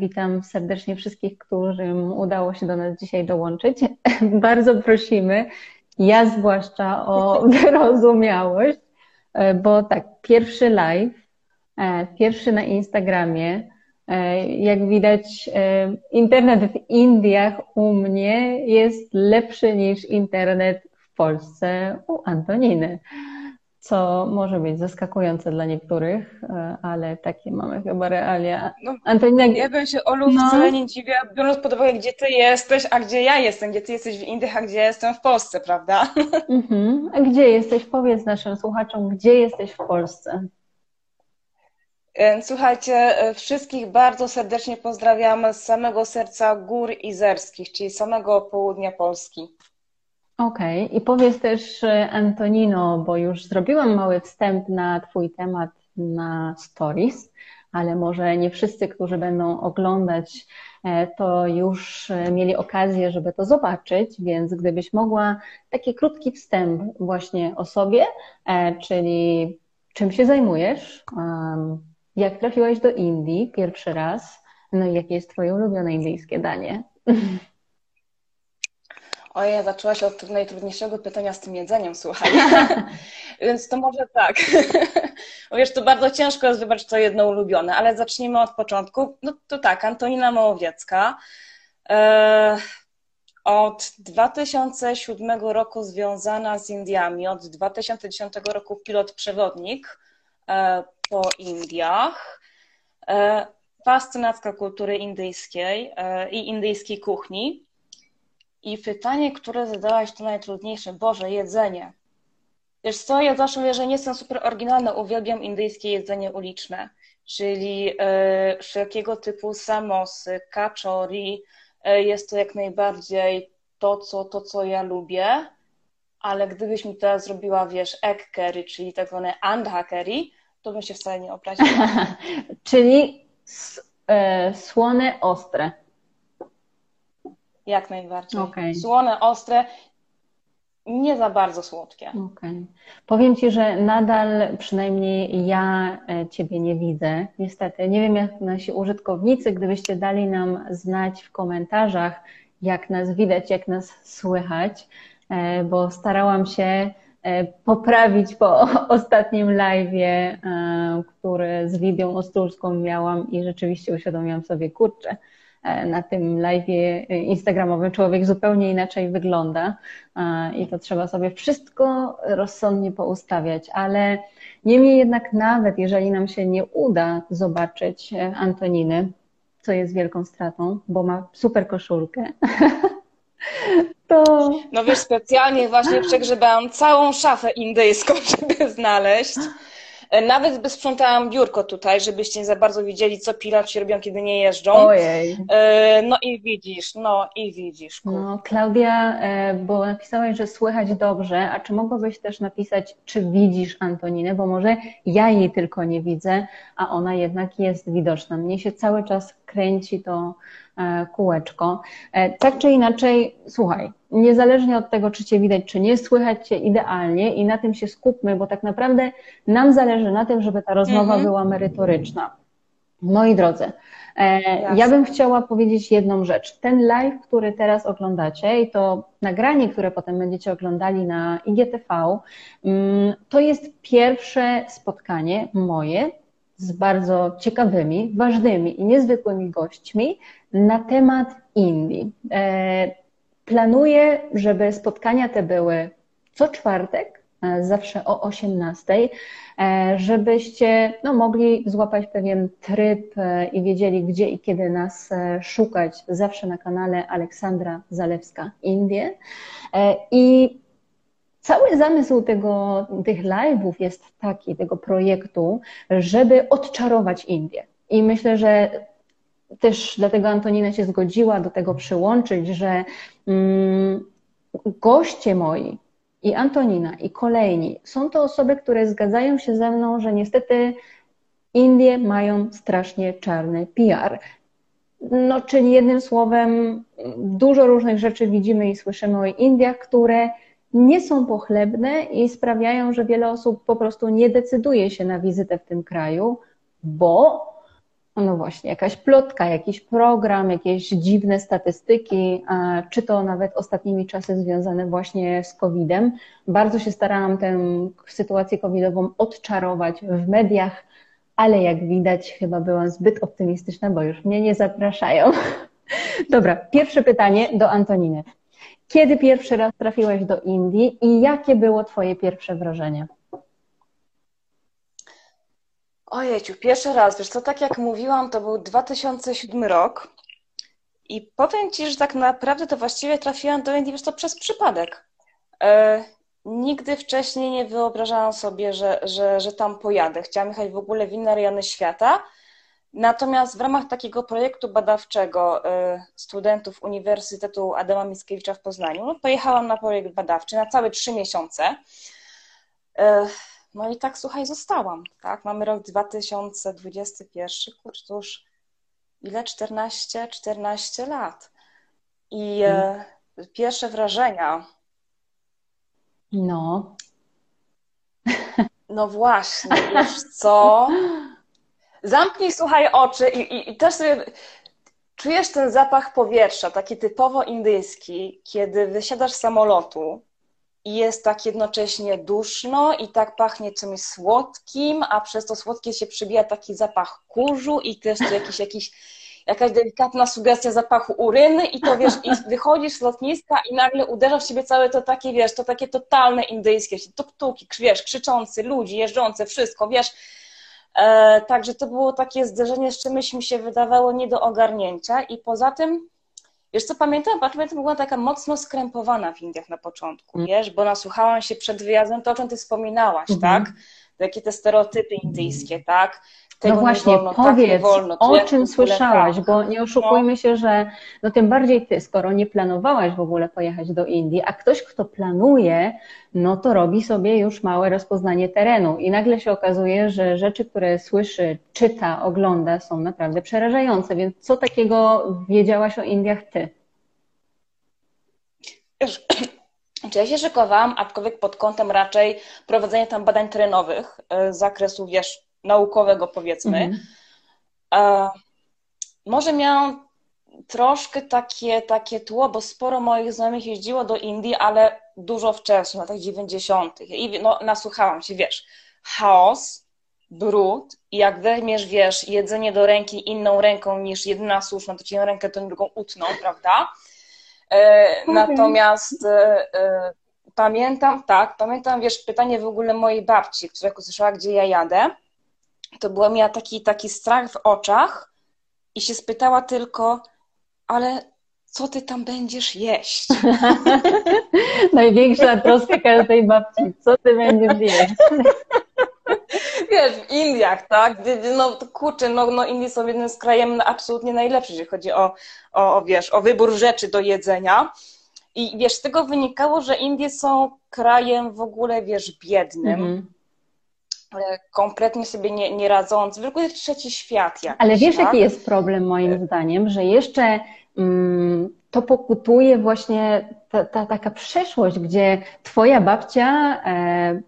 witam serdecznie wszystkich, którym udało się do nas dzisiaj dołączyć. Bardzo prosimy, ja zwłaszcza o wyrozumiałość, e, bo tak, pierwszy live, e, pierwszy na Instagramie, jak widać, internet w Indiach u mnie jest lepszy niż internet w Polsce u Antoniny co może być zaskakujące dla niektórych, e, ale takie mamy chyba realia. No, Antonina, ja bym się Olu no. wcale nie dziwiła, biorąc pod uwagę, gdzie ty jesteś, a gdzie ja jestem, gdzie ty jesteś w Indiach, a gdzie ja jestem w Polsce, prawda? Mhm. A gdzie jesteś? Powiedz naszym słuchaczom, gdzie jesteś w Polsce? E, słuchajcie, e, wszystkich bardzo serdecznie pozdrawiam z samego serca gór izerskich, czyli samego południa Polski. Okej, okay. i powiedz też e, Antonino, bo już zrobiłam mały wstęp na Twój temat na stories, ale może nie wszyscy, którzy będą oglądać, e, to już e, mieli okazję, żeby to zobaczyć, więc gdybyś mogła taki krótki wstęp właśnie o sobie, czyli czym się zajmujesz, jak trafiłaś do Indii pierwszy raz, no i jakie jest Twoje ulubione indyjskie danie? Ojej, zaczęłaś od najtrudniejszego pytania z tym jedzeniem, słuchaj. Więc to może tak. Wiesz, to bardzo ciężko jest wybrać to jedno ulubione, ale zacznijmy od początku. No to tak, Antonina Małowiecka. E, od 2007 roku związana z Indiami, od 2010 roku pilot przewodnik e, po Indiach. E, kultury indyjskiej i indyjskiej kuchni. I pytanie, które zadałaś, to najtrudniejsze. Boże, jedzenie. Wiesz co, ja zawsze mówię, że nie jestem super oryginalna, uwielbiam indyjskie jedzenie uliczne, czyli e, wszelkiego typu samosy, kaczori. E, jest to jak najbardziej to co, to, co ja lubię, ale gdybyś mi teraz zrobiła, wiesz, egg curry, czyli tak zwane andha curry, to bym się wcale nie obraziła. czyli e, słone, ostre. Jak najbardziej. Okay. Słone, ostre, nie za bardzo słodkie. Okay. Powiem Ci, że nadal przynajmniej ja e, Ciebie nie widzę. Niestety. Nie wiem, jak nasi użytkownicy, gdybyście dali nam znać w komentarzach, jak nas widać, jak nas słychać, e, bo starałam się e, poprawić po ostatnim live'ie, który z Lidią Ostróżską miałam i rzeczywiście uświadomiłam sobie, kurczę, na tym live instagramowym człowiek zupełnie inaczej wygląda e, i to trzeba sobie wszystko rozsądnie poustawiać, ale niemniej jednak nawet jeżeli nam się nie uda zobaczyć e, Antoniny, co jest wielką stratą, bo ma super koszulkę, to... No wiesz, specjalnie właśnie przegrzebałam całą szafę indyjską, żeby znaleźć. E, nawet by sprzątałam biurko tutaj, żebyście nie za bardzo widzieli, co piloci robią, kiedy nie jeżdżą. Ojej. E, no i widzisz, no i widzisz. No, Klaudia, e, bo napisałaś, że słychać dobrze, a czy mogłabyś też napisać, czy widzisz Antoninę, bo może ja jej tylko nie widzę, a ona jednak jest widoczna. Mnie się cały czas kręci to kółeczko. Tak czy inaczej, słuchaj, niezależnie od tego, czy Cię widać, czy nie, słychać Cię idealnie i na tym się skupmy, bo tak naprawdę nam zależy na tym, żeby ta rozmowa mhm. była merytoryczna. Moi drodzy, e, ja bym chciała powiedzieć jedną rzecz. Ten live, który teraz oglądacie i to nagranie, które potem będziecie oglądali na IGTV, mm, to jest pierwsze spotkanie moje z bardzo ciekawymi, ważnymi i niezwykłymi gośćmi na temat Indii. E, Planuję, żeby spotkania te były co czwartek, e, zawsze o 18, e, żebyście no, mogli złapać pewien tryb i wiedzieli, gdzie i kiedy nas szukać, zawsze na kanale Aleksandra Zalewska Indie. I cały zamysł tego, tych live'ów jest taki, tego projektu, żeby odczarować Indię. I myślę, że też dlatego Antonina się zgodziła do tego przyłączyć, że mm, goście moi i Antonina i kolejni są to osoby, które zgadzają się ze mną, że niestety Indie mają strasznie czarny PR. No, czyli jednym słowem, dużo różnych rzeczy widzimy i słyszymy o Indiach, które nie są pochlebne i sprawiają, że wiele osób po prostu nie decyduje się na wizytę w tym kraju, bo no właśnie, jakaś plotka, jakiś program, jakieś dziwne statystyki, czy to nawet ostatnimi czasy związane właśnie z COVID-em. Bardzo się starałam tę sytuację covidową odczarować w mediach, ale jak widać, chyba byłam zbyt optymistyczna, bo już mnie nie zapraszają. Dobra, pierwsze pytanie do Antoniny. Kiedy pierwszy raz trafiłaś do Indii i jakie było Twoje pierwsze wrażenie? Ojejciu, pierwszy raz, wiesz co, tak jak mówiłam, to był 2007 rok i powiem Ci, że tak naprawdę to właściwie trafiłam do Indii, wiesz co, przez przypadek. E, nigdy wcześniej nie wyobrażałam sobie, że, że, że tam pojadę. Chciałam jechać w ogóle w inne rejony świata, natomiast w ramach takiego projektu badawczego e, studentów Uniwersytetu Adama Mickiewicza w Poznaniu, no, pojechałam na projekt badawczy na całe trzy miesiące. E, no i tak, słuchaj, zostałam, tak? Mamy rok 2021, kurczę, to już ile? 14, 14 lat. I hmm. e, pierwsze wrażenia. No. No właśnie, wiesz co? Zamknij, słuchaj, oczy i, i, i też sobie czujesz ten zapach powietrza, taki typowo indyjski, kiedy wysiadasz z samolotu i jest tak jednocześnie duszno i tak pachnie czymś słodkim, a przez to słodkie się przybija taki zapach kurzu i też jakiś, jakiś, jakaś delikatna sugestia zapachu uryny i to wiesz, i wychodzisz z lotniska i nagle uderza w siebie całe to takie, wiesz, to takie totalne indyjskie, tuk-tuki, wiesz, krzyczący, ludzi, jeżdżące, wszystko, wiesz, także to było takie zderzenie z czymś mi się wydawało nie do ogarnięcia i poza tym Wiesz co, pamiętam, pamiętam, była taka mocno skrępowana w Indiach na początku, mm. wiesz, bo nasłuchałam się przed wyjazdem to, o czym ty wspominałaś, mm -hmm. tak? Jakie te stereotypy indyjskie, tak? Tego no właśnie, wolno, tak, powiedz, wolno, o czym słyszałaś, tak. bo nie oszukujmy no. się, że no tym bardziej ty, skoro nie planowałaś w ogóle pojechać do Indii, a ktoś, kto planuje, no to robi sobie już małe rozpoznanie terenu i nagle się okazuje, że rzeczy, które słyszy, czyta, ogląda są naprawdę przerażające, więc co takiego wiedziałaś o Indiach ty? Wiesz, czy ja się szykowałam, aczkolwiek pod kątem raczej prowadzenia tam badań terenowych z zakresu, wiesz, naukowego, powiedzmy. Mhm. E, może miałam troszkę takie, takie tło, bo sporo moich znajomych jeździło do Indii, ale dużo wcześniej, w latach 90. I no, nasłuchałam się, wiesz, chaos, brud i jak weźmiesz, wiesz, jedzenie do ręki inną ręką niż jedyna słuszna, to ci na rękę tą drugą utną, prawda? E, okay. Natomiast e, e, pamiętam, tak, pamiętam, wiesz, pytanie w ogóle mojej babci, która usłyszała, gdzie ja jadę, to była miała taki, taki strach w oczach i się spytała tylko, ale co ty tam będziesz jeść? Największa troska każdej babci, co ty będziesz jeść? Wiesz, w Indiach, tak? No kurczę, no, no Indie są jednym z krajem absolutnie najlepszych, jeżeli chodzi o, o, o, wiesz, o wybór rzeczy do jedzenia. I wiesz, z tego wynikało, że Indie są krajem w ogóle, wiesz, biednym. Mm -hmm kompletnie sobie nie, nie radząc, w ogóle trzeci świat. Jakiś, Ale wiesz, tak? jaki jest problem moim zdaniem, że jeszcze mm, to pokutuje właśnie ta, ta, taka przeszłość, gdzie twoja babcia e,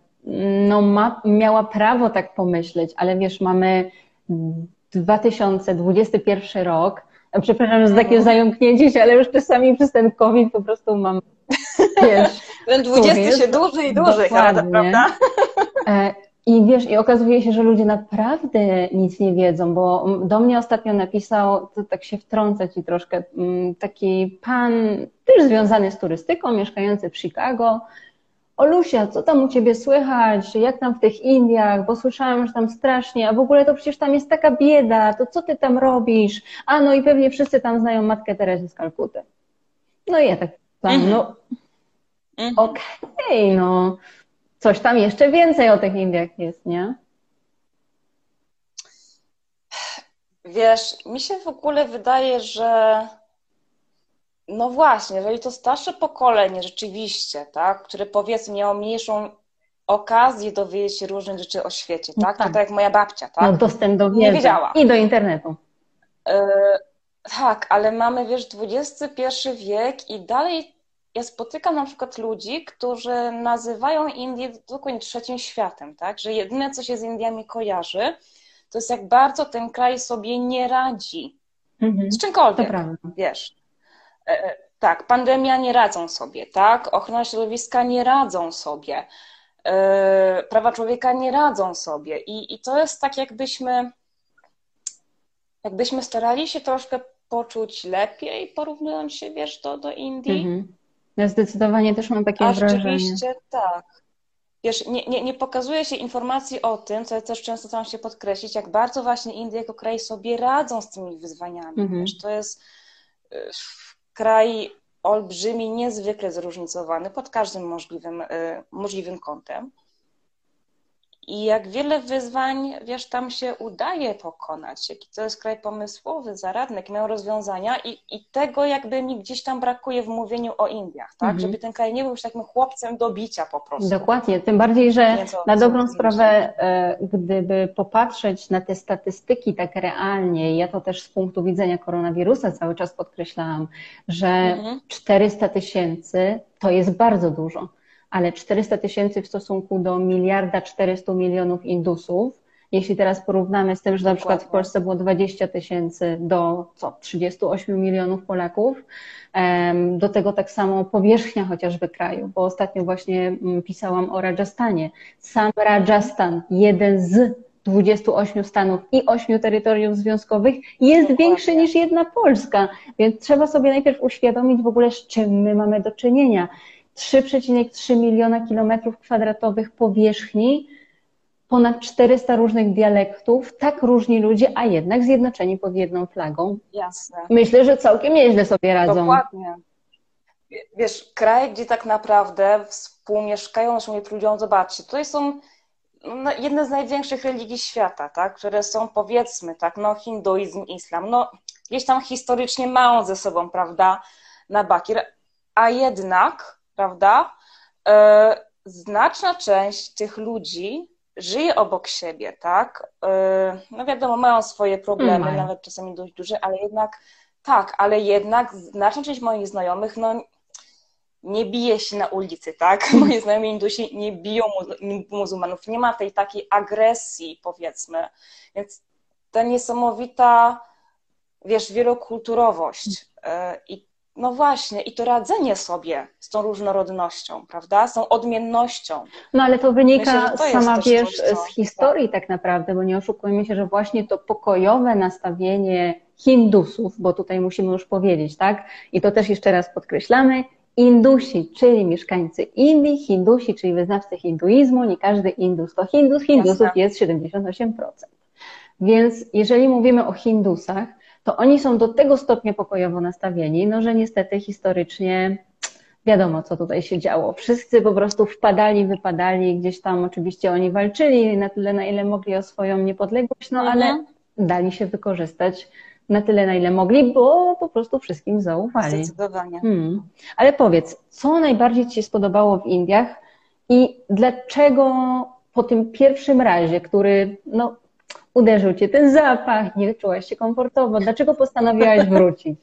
no, ma, miała prawo tak pomyśleć, ale wiesz, mamy 2021 rok, przepraszam za takie mhm. zająknięcie się, ale już czasami przez ten COVID po prostu mam, wiesz... Ten 20 się dłużej i dłużej, prawda? I wiesz, i okazuje się, że ludzie naprawdę nic nie wiedzą, bo do mnie ostatnio napisał, to tak się wtrącę ci troszkę, mm, taki pan, też związany z turystyką, mieszkający w Chicago. Olusia, co tam u ciebie słychać? Jak tam w tych Indiach? Bo słyszałam, że tam strasznie, a w ogóle to przecież tam jest taka bieda, to co ty tam robisz? A no i pewnie wszyscy tam znają matkę Teresę z Kalkuty. No i ja tak tam, no mhm. okej, okay, no coś tam jeszcze więcej o tych Indiach jest, nie? Wiesz, mi się w ogóle wydaje, że no właśnie, jeżeli to starsze pokolenie rzeczywiście, tak, które powiedzmy miało mniejszą okazję dowiedzieć się różnych rzeczy o świecie, tak? tak. To tak jak moja babcia, tak? No dostęp do wiedzy. Nie wiedziała. I do internetu. Yy, tak, ale mamy, wiesz, XXI wiek i dalej ja spotykam na przykład ludzi, którzy nazywają Indię dokładnie trzecim światem, tak? Że jedyne, co się z Indiami kojarzy, to jest jak bardzo ten kraj sobie nie radzi. Mhm. Z czymkolwiek, To prawda. wiesz. E, e, Tak, pandemia nie radzą sobie, tak? Ochrona środowiska nie radzą sobie. E, Prawa człowieka nie radzą sobie. I, I to jest tak, jakbyśmy, jakbyśmy starali się troszkę poczuć lepiej, porównując się, wiesz, do, do Indii. Mhm. Ja zdecydowanie też mam takie A wrażenie. rzeczywiście tak. Wiesz, nie, nie, nie pokazuje się informacji o tym, co ja też często staram się podkreślić, jak bardzo właśnie Indie jako kraj sobie radzą z tymi wyzwaniami. Mhm. Wiesz, to jest y, kraj olbrzymi, niezwykle zróżnicowany pod każdym możliwym, y, możliwym kątem. I jak wiele wyzwań, wiesz, tam się udaje pokonać, jaki to jest kraj pomysłowy, zaradny, jakie mają rozwiązania i, i tego jakby mi gdzieś tam brakuje w mówieniu o Indiach, tak? Mhm. Żeby ten kraj nie był już takim chłopcem do bicia po prostu. Dokładnie, tym bardziej, że Nieco- na dobrą sprawę, e, gdyby popatrzeć na te statystyki tak realnie, ja to też z punktu widzenia koronawirusa cały czas podkreślałam, że Mhm. 400 tysięcy to jest bardzo dużo, ale 400 tysięcy w stosunku do miliarda 400 milionów Indusów, jeśli teraz porównamy z tym, że na przykład w. Polsce było 20 tysięcy do co, 38 milionów Polaków, do tego tak samo powierzchnia chociażby kraju, bo ostatnio właśnie mm, pisałam o Rajasthanie. Sam Rajasthan, jeden z 28 stanów i 8 terytoriów związkowych, jest Dokładnie. większy niż jedna Polska, więc trzeba sobie najpierw uświadomić w ogóle, z czym my mamy do czynienia. 3,3 miliona kilometrów kwadratowych powierzchni, ponad 400 różnych dialektów, tak różni ludzie, a jednak zjednoczeni pod jedną flagą. Jasne. Myślę, że całkiem nieźle sobie radzą. Dokładnie. Wie- Wiesz, kraj, gdzie tak naprawdę współmieszkają, mówię ludziom, zobaczcie, tutaj są no, jedne z największych religii świata, tak, które są powiedzmy, tak, no hinduizm, islam, no gdzieś tam historycznie mają ze sobą, prawda, na bakier, a jednak, prawda, e, znaczna część tych ludzi żyje obok siebie, tak, e, no wiadomo, mają swoje problemy, Mają. nawet czasami dość duże, ale jednak tak, ale jednak znaczna część moich znajomych, no nie bije się na ulicy, tak? Moi znajomi Indusi nie biją mu- muzułmanów, nie ma tej takiej agresji, powiedzmy. Więc ta niesamowita, wiesz, wielokulturowość e, i no właśnie, i to radzenie sobie z tą różnorodnością, prawda? Z tą odmiennością. No ale to wynika Myślę, to sama, wiesz, coś, co- z historii tak naprawdę, bo nie oszukujmy się, że właśnie to pokojowe nastawienie Hindusów, bo tutaj musimy już powiedzieć, tak? I to też jeszcze raz podkreślamy, Indusi, czyli mieszkańcy Indii, Hindusi, czyli wyznawcy hinduizmu, nie każdy Indus to Hindus, Hindusów Jasne. jest 78%. Więc jeżeli mówimy o Hindusach, to oni są do tego stopnia pokojowo nastawieni, no że niestety historycznie wiadomo, co tutaj się działo. Wszyscy po prostu wpadali, wypadali, gdzieś tam oczywiście oni walczyli na tyle, na ile mogli o swoją niepodległość, no ale Mhm. dali się wykorzystać na tyle, na ile mogli, bo po prostu wszystkim zaufali. Zdecydowanie. Hmm. Ale powiedz, co najbardziej Ci się spodobało w Indiach i dlaczego po tym pierwszym razie, który no, uderzył Cię ten zapach, nie czułaś się komfortowo, dlaczego postanowiłaś wrócić?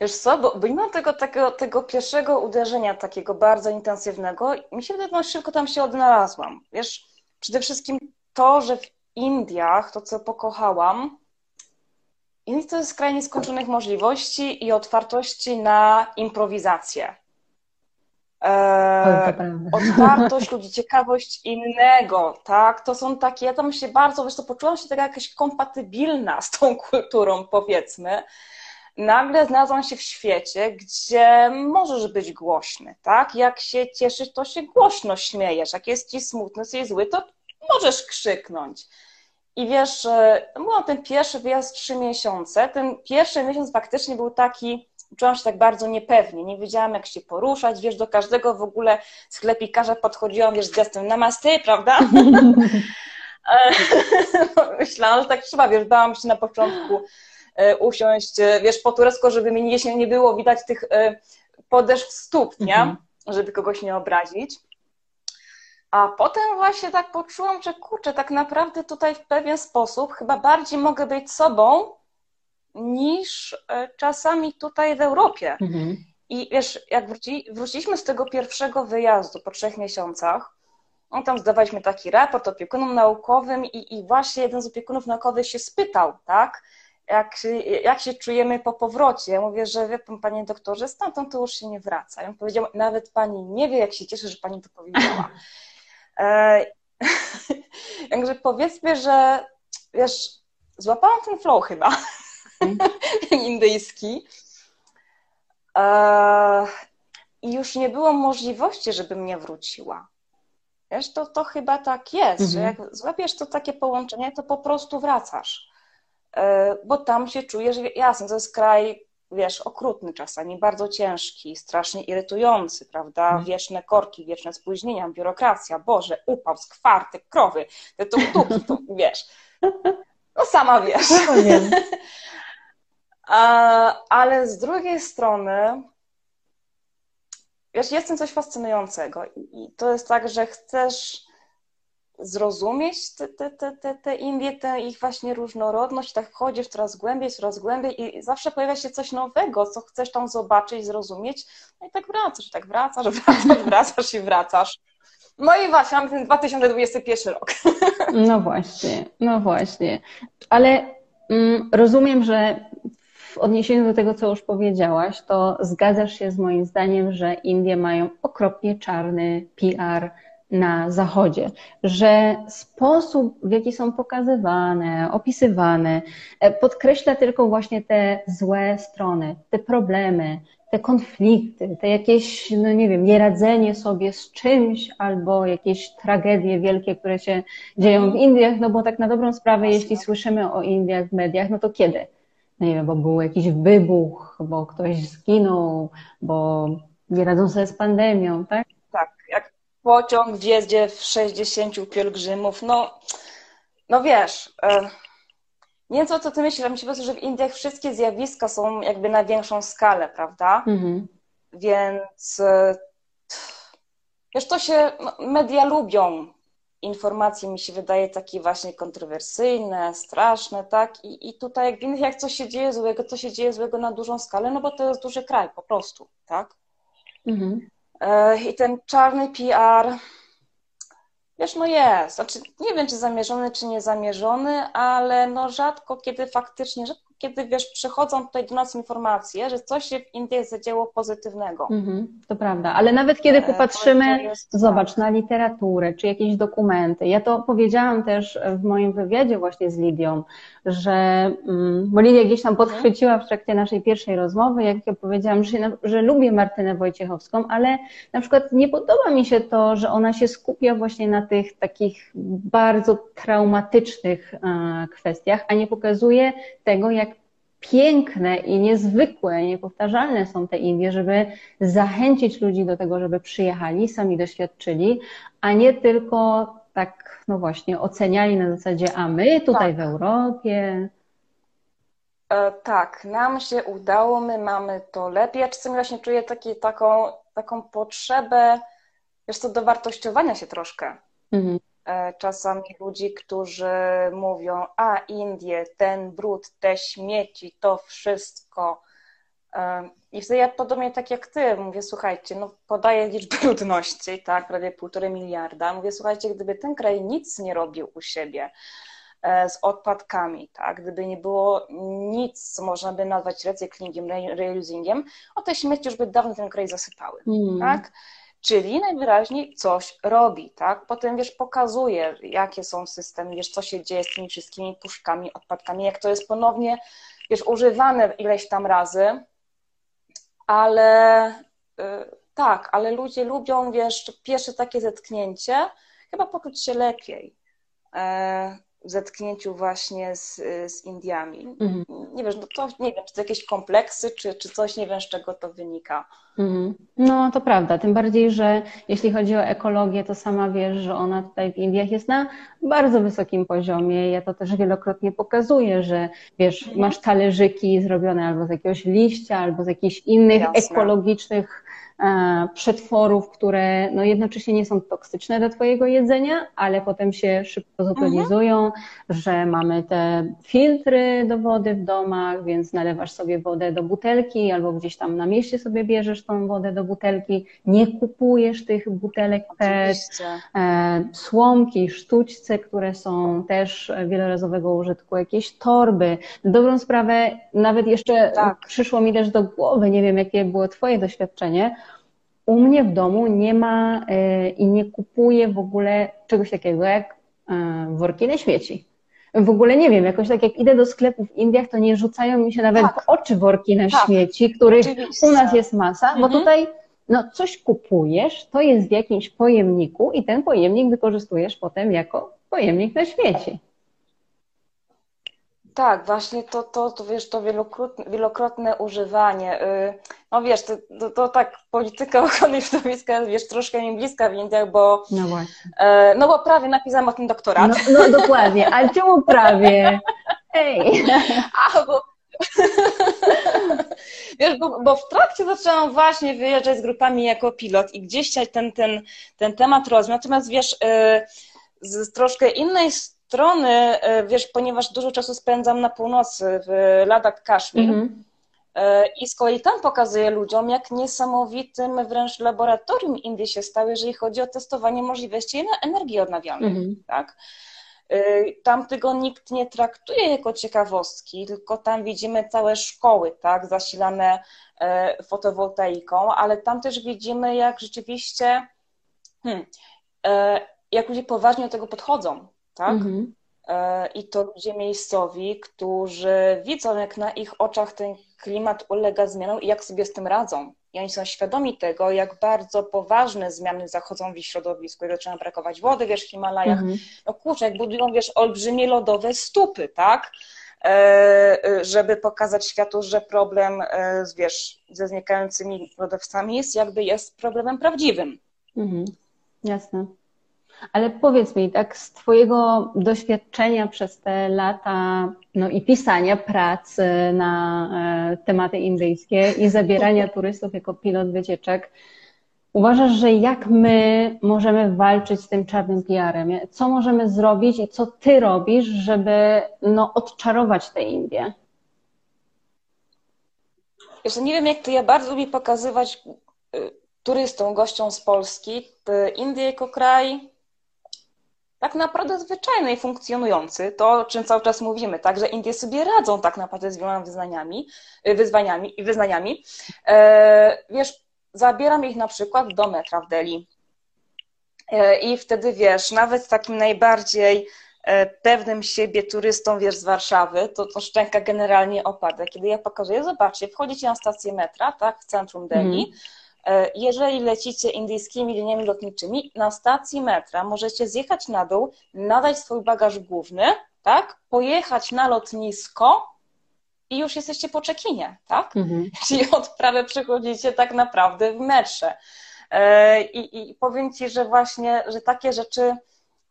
Wiesz co, bo bo mimo tego, tego, tego pierwszego uderzenia takiego bardzo intensywnego, mi się wydaje, że szybko tam się odnalazłam. Wiesz, przede wszystkim to, że w Indiach, to co pokochałam, Indie to jest kraj nieskończonych możliwości i otwartości na improwizację. Prawda. otwartość ludzi, ciekawość innego, tak? To są takie, ja tam się bardzo, wiesz, to poczułam się taka jakaś kompatybilna z tą kulturą, powiedzmy. Nagle znalazłam się w świecie, gdzie możesz być głośny, tak? Jak się cieszysz, to się głośno śmiejesz. Jak jest ci smutny, jesteś zły, to możesz krzyknąć. I wiesz, e, byłam ten pierwszy wyjazd trzy miesiące. Ten pierwszy miesiąc faktycznie był taki, czułam się tak bardzo niepewnie, nie wiedziałam jak się poruszać, wiesz, do każdego w ogóle sklepikarza podchodziłam, wiesz, z gestem namaste, prawda? Myślałam, że tak trzeba, wiesz, bałam się na początku e, usiąść, e, wiesz, po turecku, żeby mi gdzieś nie było widać tych e, podeszw stóp, nie? Mhm. Żeby kogoś nie obrazić. A potem właśnie tak poczułam, że kurczę, tak naprawdę tutaj w pewien sposób chyba bardziej mogę być sobą niż e, czasami tutaj w Europie. Mhm. I wiesz, jak wróci, wróciliśmy z tego pierwszego wyjazdu po trzech miesiącach, No, tam zdawaliśmy taki raport opiekunom naukowym i, i właśnie jeden z opiekunów naukowych się spytał, tak, jak, jak się czujemy po powrocie. Ja mówię, że wie pan, panie doktorze, stamtąd to już się nie wraca. On powiedział, nawet pani nie wie, jak się cieszę, że pani to powiedziała. E, Także powiedzmy, że wiesz, złapałam ten flow chyba indyjski. E, I już nie było możliwości, żeby mnie wróciła. Wiesz, to, to chyba tak jest, mhm. że jak złapiesz to takie połączenie, to po prostu wracasz. E, bo tam się czujesz, jasne, to jest kraj, wiesz, okrutny czasami, bardzo ciężki, strasznie irytujący, prawda? Mhm. Wieczne korki, wieczne spóźnienia, biurokracja, Boże, upał, skwarty, krowy, te tuki, to wiesz. No sama wiesz. No. Ale z drugiej strony, wiesz, jest tym coś fascynującego i to jest tak, że chcesz zrozumieć te, te, te, te, Indie, tę ich właśnie różnorodność, tak wchodzisz coraz głębiej, coraz głębiej i zawsze pojawia się coś nowego, co chcesz tam zobaczyć, zrozumieć, no i tak wracasz, tak wracasz, wracasz, wracasz i wracasz. No i właśnie, mamy ten 2021 rok. No właśnie, no właśnie. Ale mm, rozumiem, że w odniesieniu do tego, co już powiedziałaś, to zgadzasz się z moim zdaniem, że Indie mają okropnie czarny PR na Zachodzie, że sposób, w jaki są pokazywane, opisywane, e, podkreśla tylko właśnie te złe strony, te problemy, te konflikty, te jakieś, no nie wiem, nieradzenie sobie z czymś albo jakieś tragedie wielkie, które się dzieją w Indiach, no bo tak na dobrą sprawę, jeśli słyszymy o Indiach w mediach, no to kiedy? No nie wiem, bo był jakiś wybuch, bo ktoś zginął, bo nie radzą sobie z pandemią, tak? Tak, jak pociąg wjeździe w 60 pielgrzymów, no, no wiesz, e, nie wiem co, co ty myślisz, ale myślę po prostu, że w Indiach wszystkie zjawiska są jakby na większą skalę, prawda? Mhm. Więc e, wiesz, to się, no, media lubią informacje, mi się wydaje, takie właśnie kontrowersyjne, straszne, tak? I, i tutaj jak w innych, jak coś się dzieje złego, to się dzieje złego na dużą skalę, no bo to jest duży kraj, po prostu, tak? Mhm. E, I ten czarny PR, wiesz, no jest. Znaczy, nie wiem, czy zamierzony, czy niezamierzony, ale no rzadko kiedy faktycznie, rzadko kiedy wiesz, przychodzą tutaj do nas informacje, że coś się w Indiach zadziało pozytywnego. Mhm, to prawda, ale nawet kiedy e, popatrzymy, jest, zobacz, na literaturę, czy jakieś dokumenty. Ja to powiedziałam też w moim wywiadzie właśnie z Lidią, że, mm, bo Lidia gdzieś tam mhm. podchwyciła w trakcie naszej pierwszej rozmowy, jak ja powiedziałam, że, że lubię Martynę Wojciechowską, ale na przykład nie podoba mi się to, że ona się skupia właśnie na tych takich bardzo traumatycznych e, kwestiach, a nie pokazuje tego, jak piękne i niezwykłe, niepowtarzalne są te Indie, żeby zachęcić ludzi do tego, żeby przyjechali, sami doświadczyli, a nie tylko tak, no właśnie, oceniali na zasadzie, a my tutaj tak. w Europie. E, tak, nam się udało, my mamy to lepiej. Ja czasami właśnie czuję taki, taką, taką potrzebę, wiesz co, dowartościowania się troszkę. Mhm. E, czasami ludzi, którzy mówią, a Indie, ten brud, te śmieci, to wszystko. E, I wtedy ja podobnie tak jak ty, mówię, słuchajcie, no podaję liczbę ludności, tak, prawie półtorej miliarda. Mówię, słuchajcie, gdyby ten kraj nic nie robił u siebie e, z odpadkami, tak, gdyby nie było nic, co można by nazwać recyklingiem, reusingiem, o te śmieci już by dawno ten kraj zasypały, mm. tak. Czyli najwyraźniej coś robi, tak? Potem, wiesz, pokazuje, jakie są systemy, wiesz, co się dzieje z tymi wszystkimi puszkami, odpadkami, jak to jest ponownie, wiesz, używane ileś tam razy, ale yy, tak, ale ludzie lubią, wiesz, pierwsze takie zetknięcie, chyba poczuć się lepiej. Yy, zetknięciu właśnie z, z Indiami. Mhm. Nie wiesz, no to nie wiem, czy to jakieś kompleksy, czy, czy coś, nie wiem, z czego to wynika. Mhm. No to prawda, tym bardziej, że jeśli chodzi o ekologię, to sama wiesz, że ona tutaj w Indiach jest na bardzo wysokim poziomie. Ja to też wielokrotnie pokazuję, że wiesz, mhm. masz talerzyki zrobione albo z jakiegoś liścia, albo z jakichś innych Jasne. ekologicznych przetworów, które no jednocześnie nie są toksyczne do Twojego jedzenia, ale potem się szybko zoptonizują, mhm. że mamy te filtry do wody w domach, więc nalewasz sobie wodę do butelki albo gdzieś tam na mieście sobie bierzesz tą wodę do butelki, nie kupujesz tych butelek PET, e, słomki, sztućce, które są też wielorazowego użytku, jakieś torby. Dobrą sprawę nawet jeszcze tak. przyszło mi też do głowy, nie wiem jakie było Twoje doświadczenie, u mnie w domu nie ma e, i nie kupuję w ogóle czegoś takiego jak e, worki na śmieci. W ogóle nie wiem, jakoś tak jak idę do sklepu w Indiach, to nie rzucają mi się nawet tak. w oczy worki na tak. śmieci, których Oczywiście. u nas jest masa, mhm. bo tutaj no coś kupujesz, to jest w jakimś pojemniku i ten pojemnik wykorzystujesz potem jako pojemnik na śmieci. Tak, właśnie to, to, to wiesz, to wielokrotne, wielokrotne używanie. Y, no wiesz, to, to, to tak polityka ochrony środowiska jest, wiesz, troszkę mi bliska w Indiach, bo no, właśnie. E, no bo prawie napisałam o tym doktorat. No, no dokładnie, ale czemu prawie? Ej. A, bo... Wiesz, bo, bo, w trakcie zaczęłam właśnie wyjeżdżać z grupami jako pilot i gdzieś ten, ten, ten temat rozmawiać. Natomiast wiesz, y, z troszkę innej strony, e, wiesz, ponieważ dużo czasu spędzam na północy, w Ladakh Kaszmir, mhm. E, I z kolei tam pokazuję ludziom, jak niesamowitym wręcz laboratorium Indie się stały, jeżeli chodzi o testowanie możliwości energii odnawialnej. Mhm. Tak? E, tam tego nikt nie traktuje jako ciekawostki, tylko tam widzimy całe szkoły, tak, zasilane fotowoltaiką, ale tam też widzimy, jak rzeczywiście, hmm, jak ludzie poważnie do tego podchodzą tak? Mhm. E, I to ludzie miejscowi, którzy widzą, jak na ich oczach ten klimat ulega zmianom i jak sobie z tym radzą. I oni są świadomi tego, jak bardzo poważne zmiany zachodzą w ich środowisku. Jak zaczyna brakować wody, wiesz, w Himalajach. Mhm. No kurczę, jak budują, wiesz, olbrzymie lodowe stupy, tak? E, e, żeby pokazać światu, że problem z, wiesz, ze znikającymi lodowcami jest jakby jest problemem prawdziwym. Mhm. Jasne. Ale powiedz mi, tak z Twojego doświadczenia przez te lata no i pisania prac na e, tematy indyjskie i zabierania turystów jako pilot wycieczek, uważasz, że jak my możemy walczyć z tym czarnym PR-em? Co możemy zrobić i co Ty robisz, żeby no, odczarować te Indie? Jeszcze nie wiem jak Ty, ja bardzo lubię pokazywać y, turystom, gościom z Polski Indie jako kraj tak naprawdę zwyczajny i funkcjonujący, to o czym cały czas mówimy, tak, że Indie sobie radzą tak naprawdę z wieloma wyznaniami, y, wyzwaniami i wyznaniami. E, wiesz, zabieram ich na przykład do metra w Delhi. E, I wtedy wiesz, nawet takim najbardziej e, pewnym siebie turystą, wiesz, z Warszawy, to, to szczęka generalnie opada. Kiedy ja pokazuję, zobaczcie, wchodzicie na stację metra, tak, w centrum Delhi, mm jeżeli lecicie indyjskimi liniami lotniczymi, na stacji metra możecie zjechać na dół, nadać swój bagaż główny, tak? Pojechać na lotnisko i już jesteście po czekinie, tak? Mhm. Czyli odprawę przechodzicie tak naprawdę w metrze. E, I, I powiem Ci, że właśnie, że takie rzeczy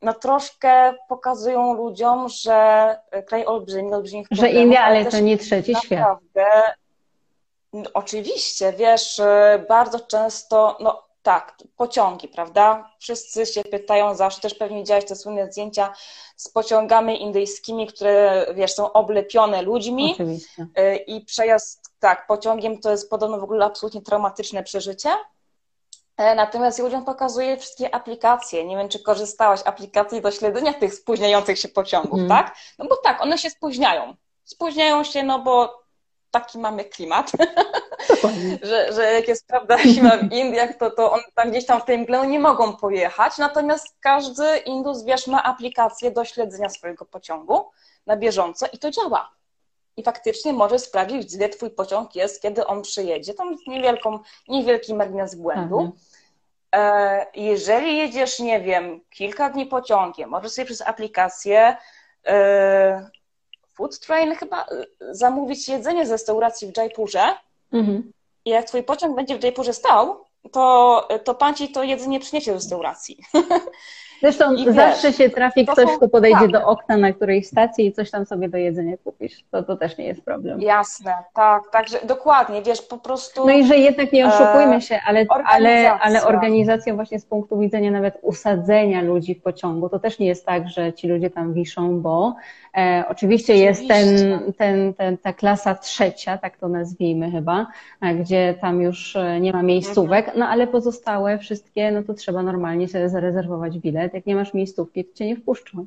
no troszkę pokazują ludziom, że kraj olbrzymi, olbrzymich Że India, ale to nie trzeci świat. Oczywiście, wiesz, y, bardzo często, no tak, pociągi, prawda? Wszyscy się pytają zawsze, też pewnie widziałeś te słynne zdjęcia z pociągami indyjskimi, które, wiesz, są oblepione ludźmi. Oczywiście. Y, I przejazd, tak, pociągiem to jest podobno w ogóle absolutnie traumatyczne przeżycie. E, natomiast ja ludziom pokazuję wszystkie aplikacje. Nie wiem, czy korzystałaś aplikacji do śledzenia tych spóźniających się pociągów, mm. tak? No bo tak, one się spóźniają. Spóźniają się, no bo taki mamy klimat, że, że jak jest prawda zima w Indiach, to, to on tam gdzieś tam w tej mgle nie mogą pojechać, natomiast każdy Indus, wiesz, ma aplikację do śledzenia swojego pociągu na bieżąco i to działa. I faktycznie może sprawdzić, gdzie twój pociąg jest, kiedy on przyjedzie. Tam jest niewielką, niewielki margines błędu. Mhm. E, jeżeli jedziesz, nie wiem, kilka dni pociągiem, możesz sobie przez aplikację e, Food Train chyba y, zamówić jedzenie z restauracji w Jaipurze mhm. i jak twój pociąg będzie w Jaipurze stał, to, to pan ci to jedzenie przyniesie do restauracji. Zresztą I zawsze wiesz, się trafi ktoś, są, kto podejdzie tak. do okna na którejś stacji i coś tam sobie do jedzenia kupisz. To, to też nie jest problem. Jasne, tak, także dokładnie, wiesz, po prostu... No i że jednak nie oszukujmy się, ale, ale, ale organizacja właśnie z punktu widzenia nawet usadzenia ludzi w pociągu, to też nie jest tak, że ci ludzie tam wiszą, bo e, oczywiście, oczywiście, jest ten, ten, ten, ta klasa trzecia, tak to nazwijmy chyba, e, gdzie tam już e, nie ma miejscówek, mhm. no ale pozostałe wszystkie, no to trzeba normalnie sobie zarezerwować bilet. Jak nie masz miejscówki, to cię nie wpuszczą.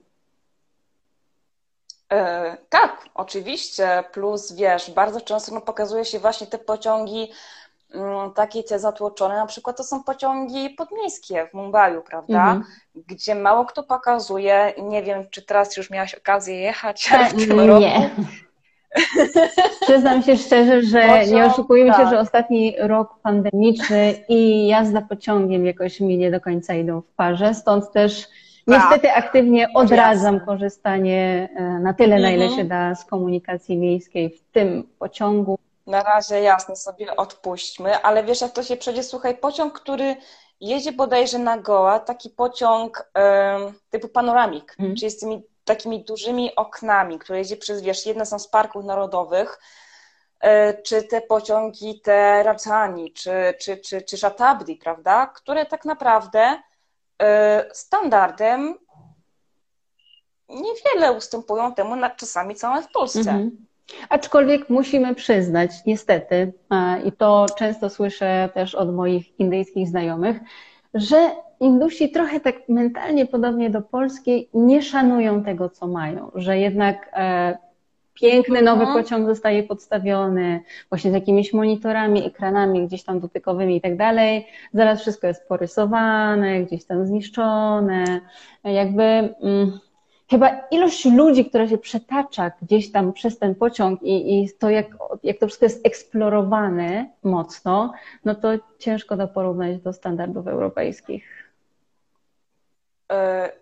E, tak, oczywiście. Plus wiesz, bardzo często no, pokazuje się właśnie te pociągi mm, takie te zatłoczone, na przykład to są pociągi podmiejskie w Mumbai, prawda? Mhm. Gdzie mało kto pokazuje. Nie wiem, czy teraz już miałaś okazję jechać w tym nie. roku. Przyznam się szczerze, że nie oszukujmy tak. się, że ostatni rok pandemiczny i jazda pociągiem jakoś mi nie do końca idą w parze, stąd też tak. niestety aktywnie odradzam Jasne. korzystanie e, na tyle, na ile mhm. się da z komunikacji miejskiej w tym pociągu. Na razie jasne sobie odpuśćmy, ale wiesz jak to się przejdzie, słuchaj, pociąg, który jedzie bodajże na Goa, taki pociąg typu panoramik, mhm. czyli z tymi takimi dużymi oknami, które jedzie przez, wiesz, jedne są z parków narodowych, e, czy te pociągi, te Rajdhani, czy, czy, czy, czy Shatabdi, prawda, które tak naprawdę e, standardem niewiele ustępują temu nad czasami całe w Polsce. Mhm. Aczkolwiek musimy przyznać, niestety, i to często słyszę też od moich indyjskich znajomych, że Indusi trochę tak mentalnie podobnie do Polski nie szanują tego, co mają, że jednak e, piękny nowy mhm. pociąg zostaje podstawiony właśnie z jakimiś monitorami, ekranami gdzieś tam dotykowymi i tak dalej. Zaraz wszystko jest porysowane, gdzieś tam zniszczone. Jakby mm, chyba ilość ludzi, która się przetacza gdzieś tam przez ten pociąg i, i to, jak, jak to wszystko jest eksplorowane mocno, no to ciężko to porównać do standardów europejskich. Yy,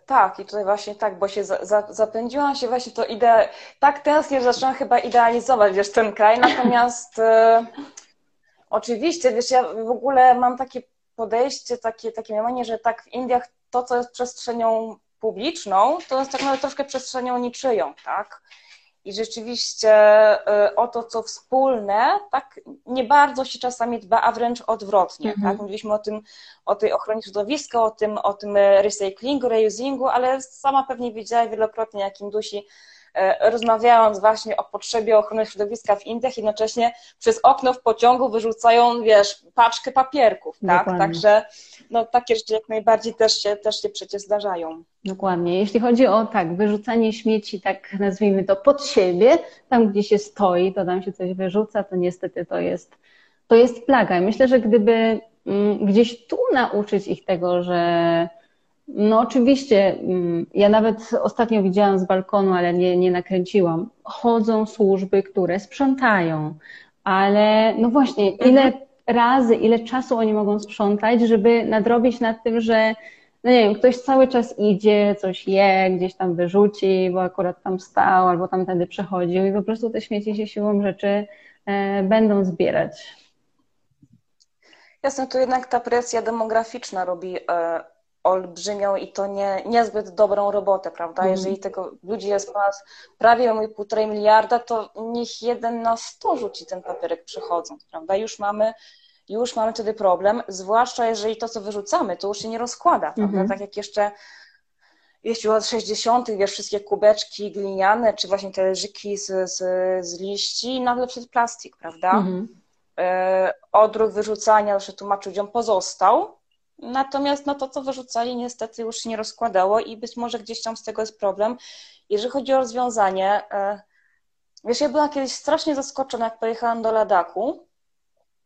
tak, i tutaj właśnie tak, bo się za, za, zapędziłam się właśnie to idea, tak teraz nie zaczęłam chyba idealizować, wiesz, ten kraj, natomiast yy, oczywiście, wiesz, ja w ogóle mam takie podejście, takie, takie mniemanie, że tak w Indiach to, co jest przestrzenią publiczną, to jest tak naprawdę troszkę przestrzenią niczyją, tak? I rzeczywiście y, o to, co wspólne, tak nie bardzo się czasami dba, a wręcz odwrotnie. Tak? Mhm. Mówiliśmy o tym, o tej ochronie środowiska, o tym, o tym recyklingu, reusingu, ale sama pewnie widziała wielokrotnie, jak Indusi rozmawiając właśnie o potrzebie ochrony środowiska w Indiach, jednocześnie przez okno w pociągu wyrzucają, wiesz, paczkę papierków, tak? Dokładnie. Także no, takie rzeczy jak najbardziej też się, też się przecież zdarzają. Dokładnie. Jeśli chodzi o tak, wyrzucanie śmieci, tak nazwijmy to pod siebie, tam gdzie się stoi, to tam się coś wyrzuca, to niestety to jest, to jest plaga. Myślę, że gdyby mm, gdzieś tu nauczyć ich tego, że no oczywiście, mm, ja nawet ostatnio widziałam z balkonu, ale nie, nie nakręciłam. Chodzą służby, które sprzątają, ale no właśnie, ile mhm. razy, ile czasu oni mogą sprzątać, żeby nadrobić nad tym, że no nie wiem, ktoś cały czas idzie, coś je, gdzieś tam wyrzuci, bo akurat tam stał albo tamtędy przechodził i po prostu te śmieci się siłą rzeczy e, będą zbierać. Jasne, tu jednak ta presja demograficzna robi e, olbrzymią i to nie, niezbyt dobrą robotę, prawda? Mm. Jeżeli tego ludzi jest ponad prawie półtorej miliarda, to niech jeden na sto rzuci ten papierek przychodząc, prawda? Już mamy, już mamy wtedy problem, zwłaszcza jeżeli to, co wyrzucamy, to już się nie rozkłada, prawda? Mm -hmm. Tak jak jeszcze jeśli od 60., wiesz, wszystkie kubeczki gliniane, czy właśnie te leżyki z, z, z liści, nagle przed plastik, prawda? Mm -hmm. Odruch wyrzucania, zawsze tłumaczę ludziom, pozostał, Natomiast no, to, co wyrzucali, niestety już się nie rozkładało i być może gdzieś tam z tego jest problem. Jeżeli chodzi o rozwiązanie, e, wiesz, ja byłam kiedyś strasznie zaskoczona, jak pojechałam do Ladaku,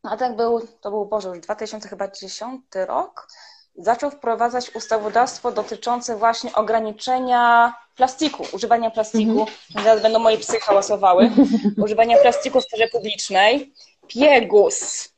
a tak był, to był, Boże, już 2010 rok, zaczął wprowadzać ustawodawstwo dotyczące właśnie ograniczenia plastiku, używania plastiku, -hmm. teraz będą moje psy hałasowały, używania plastiku w sferze publicznej. Piegus,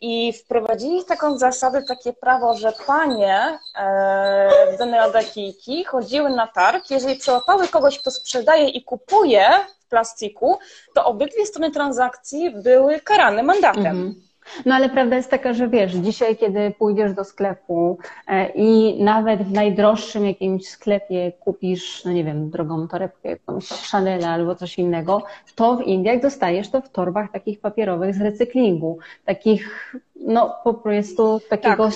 I wprowadzili taką zasadę, takie prawo, że panie e, dane kijki chodziły na targ, jeżeli przełapały kogoś, kto sprzedaje i kupuje w plastiku, to obydwie strony transakcji były karane mandatem. Mhm. No ale prawda jest taka, że wiesz, dzisiaj kiedy pójdziesz do sklepu e, i nawet w najdroższym jakimś sklepie kupisz, no nie wiem, drogą torebkę, jakąś Chanel albo coś innego, to w Indiach dostajesz to w torbach takich papierowych z recyklingu, takich no po prostu takiego tak.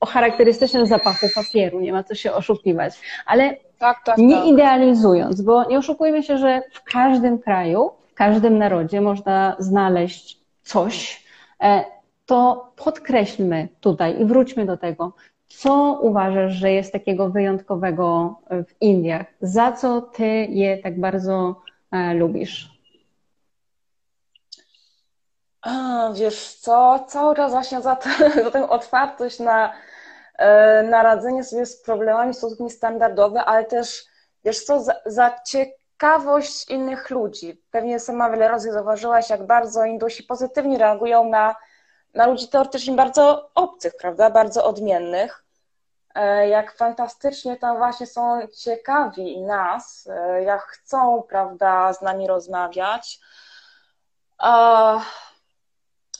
o charakterystycznym zapachu papieru, nie ma co się oszukiwać. Ale tak, tak, nie tak. idealizując, bo nie oszukujmy się, że w każdym kraju, w każdym narodzie można znaleźć coś, to podkreślmy tutaj i wróćmy do tego, co uważasz, że jest takiego wyjątkowego w Indiach? Za co ty je tak bardzo e, lubisz? Wiesz co, cały czas właśnie za, to, za tę otwartość na, e, na radzenie sobie z problemami w sposób niestandardowy, ale też, wiesz co, za, za ciekawość innych ludzi. Pewnie sama wiele razy zauważyłaś, jak bardzo Indusi pozytywnie reagują na, na ludzi teoretycznie bardzo obcych, prawda? Bardzo odmiennych. E, jak fantastycznie tam właśnie są ciekawi nas, e, jak chcą, prawda, z nami rozmawiać.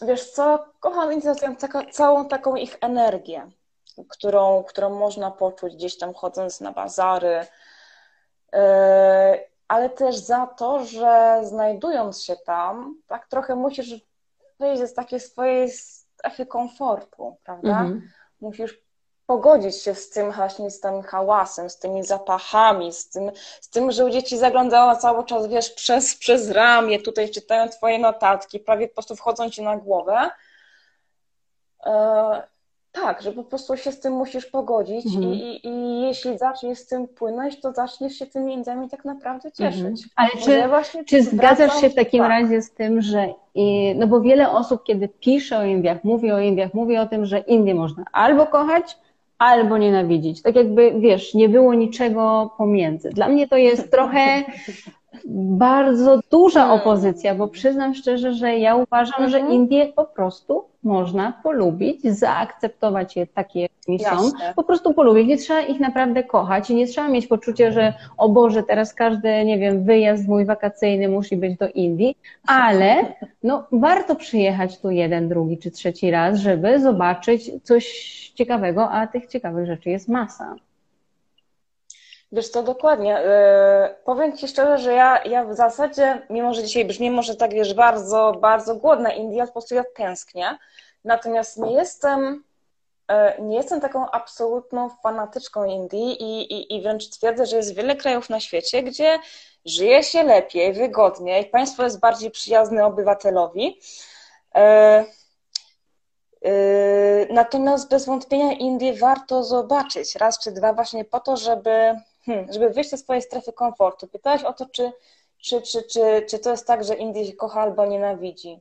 Wiesz co, kocham całą taką ich energię, którą, którą można poczuć gdzieś tam chodząc na bazary, e, ale też za to, że znajdując się tam, tak trochę musisz wyjść z takiej swojej strefy komfortu, prawda? Mhm. Musisz pogodzić się z tym właśnie, z tym hałasem, z tymi zapachami, z tym, z tym że dzieci zaglądała cały czas, wiesz, przez, przez ramię, tutaj czytają twoje notatki, prawie po prostu wchodzą ci na głowę. Tak, że po prostu się z tym musisz pogodzić mhm. i, i jeśli zaczniesz z tym płynąć, to zaczniesz się tymi Indiami tak naprawdę cieszyć. Mhm. Ale czy, czy zgadzasz się w takim tak. razie z tym, że i, no bo wiele osób, kiedy pisze o Indiach, mówi o Indiach, mówi o tym, że Indie można albo kochać, albo nienawidzić. Tak jakby, wiesz, nie było niczego pomiędzy. Dla mnie to jest trochę bardzo duża hmm. opozycja, bo przyznam szczerze, że ja uważam, że mhm. Indie po prostu można polubić, zaakceptować je takie, jakimi są, po prostu polubić. Nie trzeba ich naprawdę kochać i nie trzeba mieć poczucia, że o Boże, teraz każdy, nie wiem, wyjazd mój wakacyjny musi być do Indii, ale no, warto przyjechać tu jeden, drugi czy trzeci raz, żeby zobaczyć coś ciekawego, a tych ciekawych rzeczy jest masa. Wiesz co, dokładnie. Yy, powiem Ci szczerze, że ja, ja w zasadzie, mimo że dzisiaj brzmi może tak, wiesz, bardzo, bardzo głodna India, po prostu ja tęsknię. Natomiast nie jestem, yy, nie jestem taką absolutną fanatyczką Indii i, i, i wręcz twierdzę, że jest wiele krajów na świecie, gdzie żyje się lepiej, wygodniej, państwo jest bardziej przyjazne obywatelowi. Yy, Natomiast bez wątpienia Indie warto zobaczyć raz czy dwa właśnie po to, żeby hmm, żeby wyjść ze swojej strefy komfortu. Pytałeś o to, czy, czy, czy, czy, czy to jest tak, że Indie się kocha albo nienawidzi.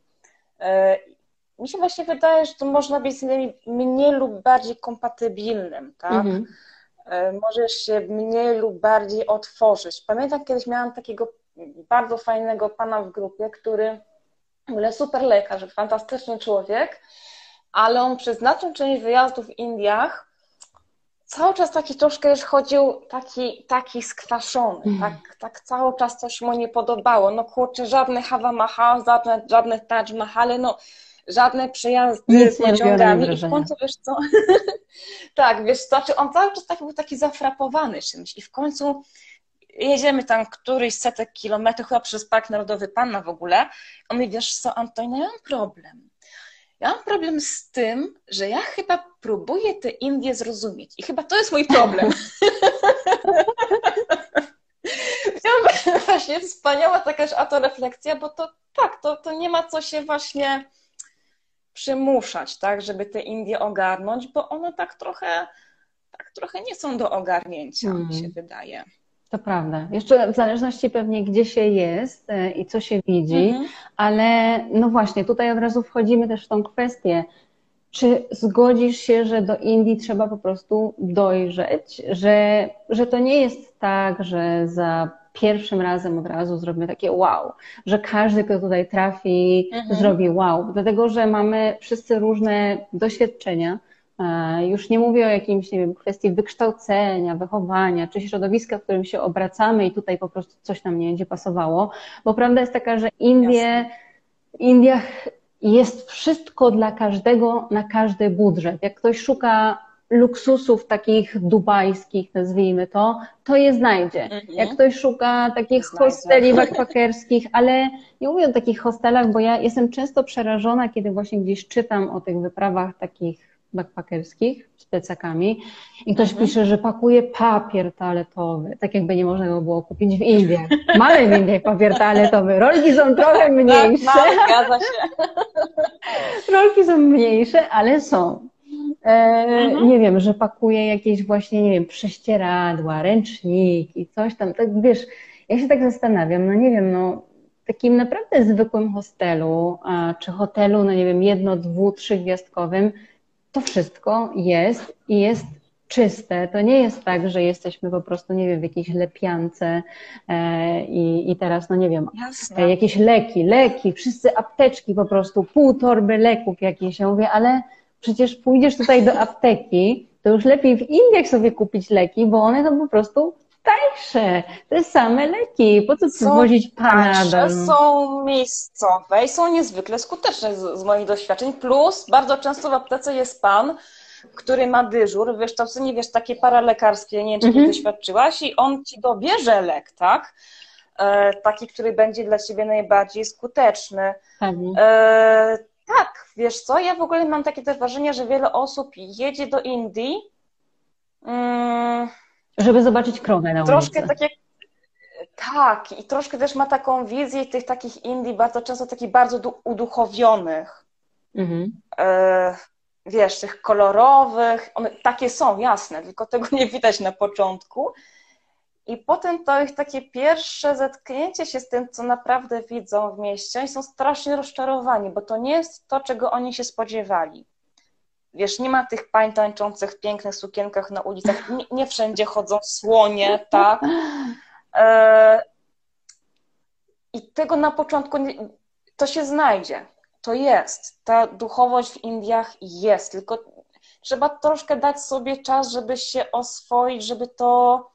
E, mi się właśnie wydaje, że to można być z nimi mniej lub bardziej kompatybilnym, tak? Mhm. E, możesz się mniej lub bardziej otworzyć. Pamiętam, kiedyś miałam takiego bardzo fajnego pana w grupie, który w ogóle super lekarz, fantastyczny człowiek, ale on przez znaczną część wyjazdów w Indiach cały czas taki troszkę już chodził taki, taki skwaszony, mm. tak, tak cały czas coś mu nie podobało. No kurczę, żadne Hawa Mahal, żadne, żadne Taj Mahale, no żadne przejazdy Nic pociągami i w końcu wiesz co, tak, wiesz znaczy on cały czas taki był taki zafrapowany czymś i w końcu jedziemy tam któryś setek kilometrów, chyba przez Park Narodowy Panna w ogóle, on mówi, wiesz co, Antonia, ja mam problem ja mam problem z tym, że ja chyba próbuję te Indie zrozumieć i chyba to jest mój problem. właśnie wspaniała jakaś autorefleksja, bo to tak, to, to nie ma co się właśnie przymuszać, tak, żeby te Indie ogarnąć, bo one tak trochę, tak trochę nie są do ogarnięcia, mm. mi się mhm. wydaje. To prawda. Jeszcze w zależności pewnie, gdzie się jest e, i co się widzi, mhm. ale no właśnie, tutaj od razu wchodzimy też w tą kwestię. Czy zgodzisz się, że do Indii trzeba po prostu dojrzeć, że, że to nie jest tak, że za pierwszym razem od razu zrobimy takie wow, że każdy, kto tutaj trafi, mhm. zrobi wow, dlatego że mamy wszyscy różne doświadczenia, już nie mówię o jakimś, nie wiem, kwestii wykształcenia, wychowania, czy środowiska, w którym się obracamy i tutaj po prostu coś nam nie będzie pasowało, bo prawda jest taka, że Indie, w Indiach jest wszystko dla każdego na każdy budżet. Jak ktoś szuka luksusów takich dubajskich, nazwijmy to, to je znajdzie. Mhm. Jak ktoś szuka takich hosteli backpackerskich, ale nie mówię o takich hostelach, bo ja jestem często przerażona, kiedy właśnie gdzieś czytam o tych wyprawach takich backpackerskich z plecakami i ktoś mhm. pisze, że pakuje papier toaletowy, tak jakby nie można go było kupić w Indiach. Mamy w Indiach papier toaletowy, rolki są trochę tak, mniejsze. Tak, się. Rolki są mniejsze, ale są. E, mhm. Nie wiem, że pakuje jakieś właśnie, nie wiem, prześcieradła, ręczniki, coś tam. Tak wiesz, ja się tak zastanawiam, no nie wiem, no takim naprawdę zwykłym hostelu, czy hotelu, no nie wiem, jedno, dwu, trzygwiazdkowym, to wszystko jest i jest czyste. To nie jest tak, że jesteśmy po prostu, nie wiem, w jakiejś lepiance e, i, i teraz, no nie wiem, jakieś leki, leki, wszyscy apteczki po prostu, pół torby leków jakieś. Ja mówię, ale przecież pójdziesz tutaj do apteki, to już lepiej w Indiach sobie kupić leki, bo one są po prostu tańsze, te same leki. Po co przywozić panadol? Są miejscowe i są niezwykle skuteczne z, z, moich doświadczeń. Plus bardzo często w aptece jest pan, który ma dyżur, wiesz, to nie wiesz, takie paralekarskie, nie wiem, czy mhm. doświadczyłaś i on ci dobierze lek, tak? E, taki, który będzie dla ciebie najbardziej skuteczny. E, tak, wiesz co, ja w ogóle mam takie też wrażenie, że wiele osób jedzie do Indii, mm, żeby zobaczyć krowę na Troszkę tak jak tak, i troszkę też ma taką wizję tych takich Indii, bardzo często takich bardzo uduchowionych. Mhm. E, wiesz, tych kolorowych, one takie są, jasne, tylko tego nie widać na początku. I potem to ich takie pierwsze zetknięcie się z tym, co naprawdę widzą w mieście, oni są strasznie rozczarowani, bo to nie jest to, czego oni się spodziewali. Wiesz, nie ma tych pań tańczących w pięknych sukienkach na ulicach, nie, nie wszędzie chodzą słonie, tak? E, I tego na początku to się znajdzie. To jest. Ta duchowość w Indiach jest, tylko trzeba troszkę dać sobie czas, żeby się oswoić, żeby to,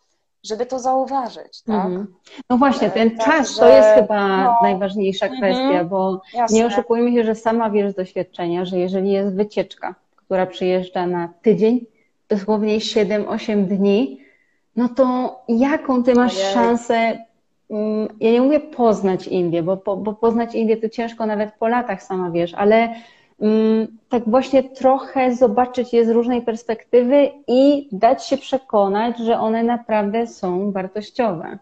żeby to zauważyć. Tak? Mhm. No właśnie, ten tak, czas że, to jest chyba no, najważniejsza mhm. kwestia, bo jasne. nie oszukujmy się, że sama wiesz z doświadczenia, że jeżeli jest wycieczka, która przyjeżdża na tydzień, dosłownie 7-8 dni, no to jaką ty masz Ojej. szansę, mm, ja nie mówię poznać Indię, bo, bo poznać Indię to ciężko nawet po latach, sama wiesz, ale um, tak właśnie trochę zobaczyć je z różnej perspektywy i dać się przekonać, że one naprawdę są wartościowe.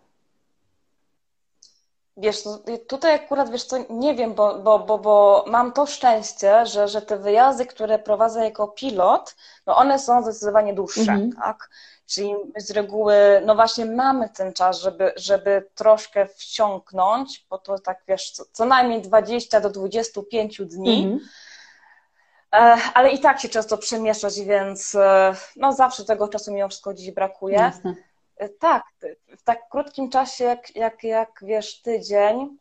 Wiesz, no, tutaj akurat, wiesz co, nie wiem, bo, bo, bo, bo mam to szczęście, że, że te wyjazdy, które prowadzę jako pilot, no one są zdecydowanie dłuższe, mhm. tak? Czyli z reguły, no właśnie mamy ten czas, żeby, żeby troszkę wsiąknąć, bo to tak, wiesz, co, co najmniej 20 do 25 dni, mhm. E, ale i tak się często przemieszczać, więc e, no zawsze tego czasu mimo wszystko dziś brakuje. Jasne. E, tak, w tak krótkim czasie, jak, jak, jak wiesz, tydzień.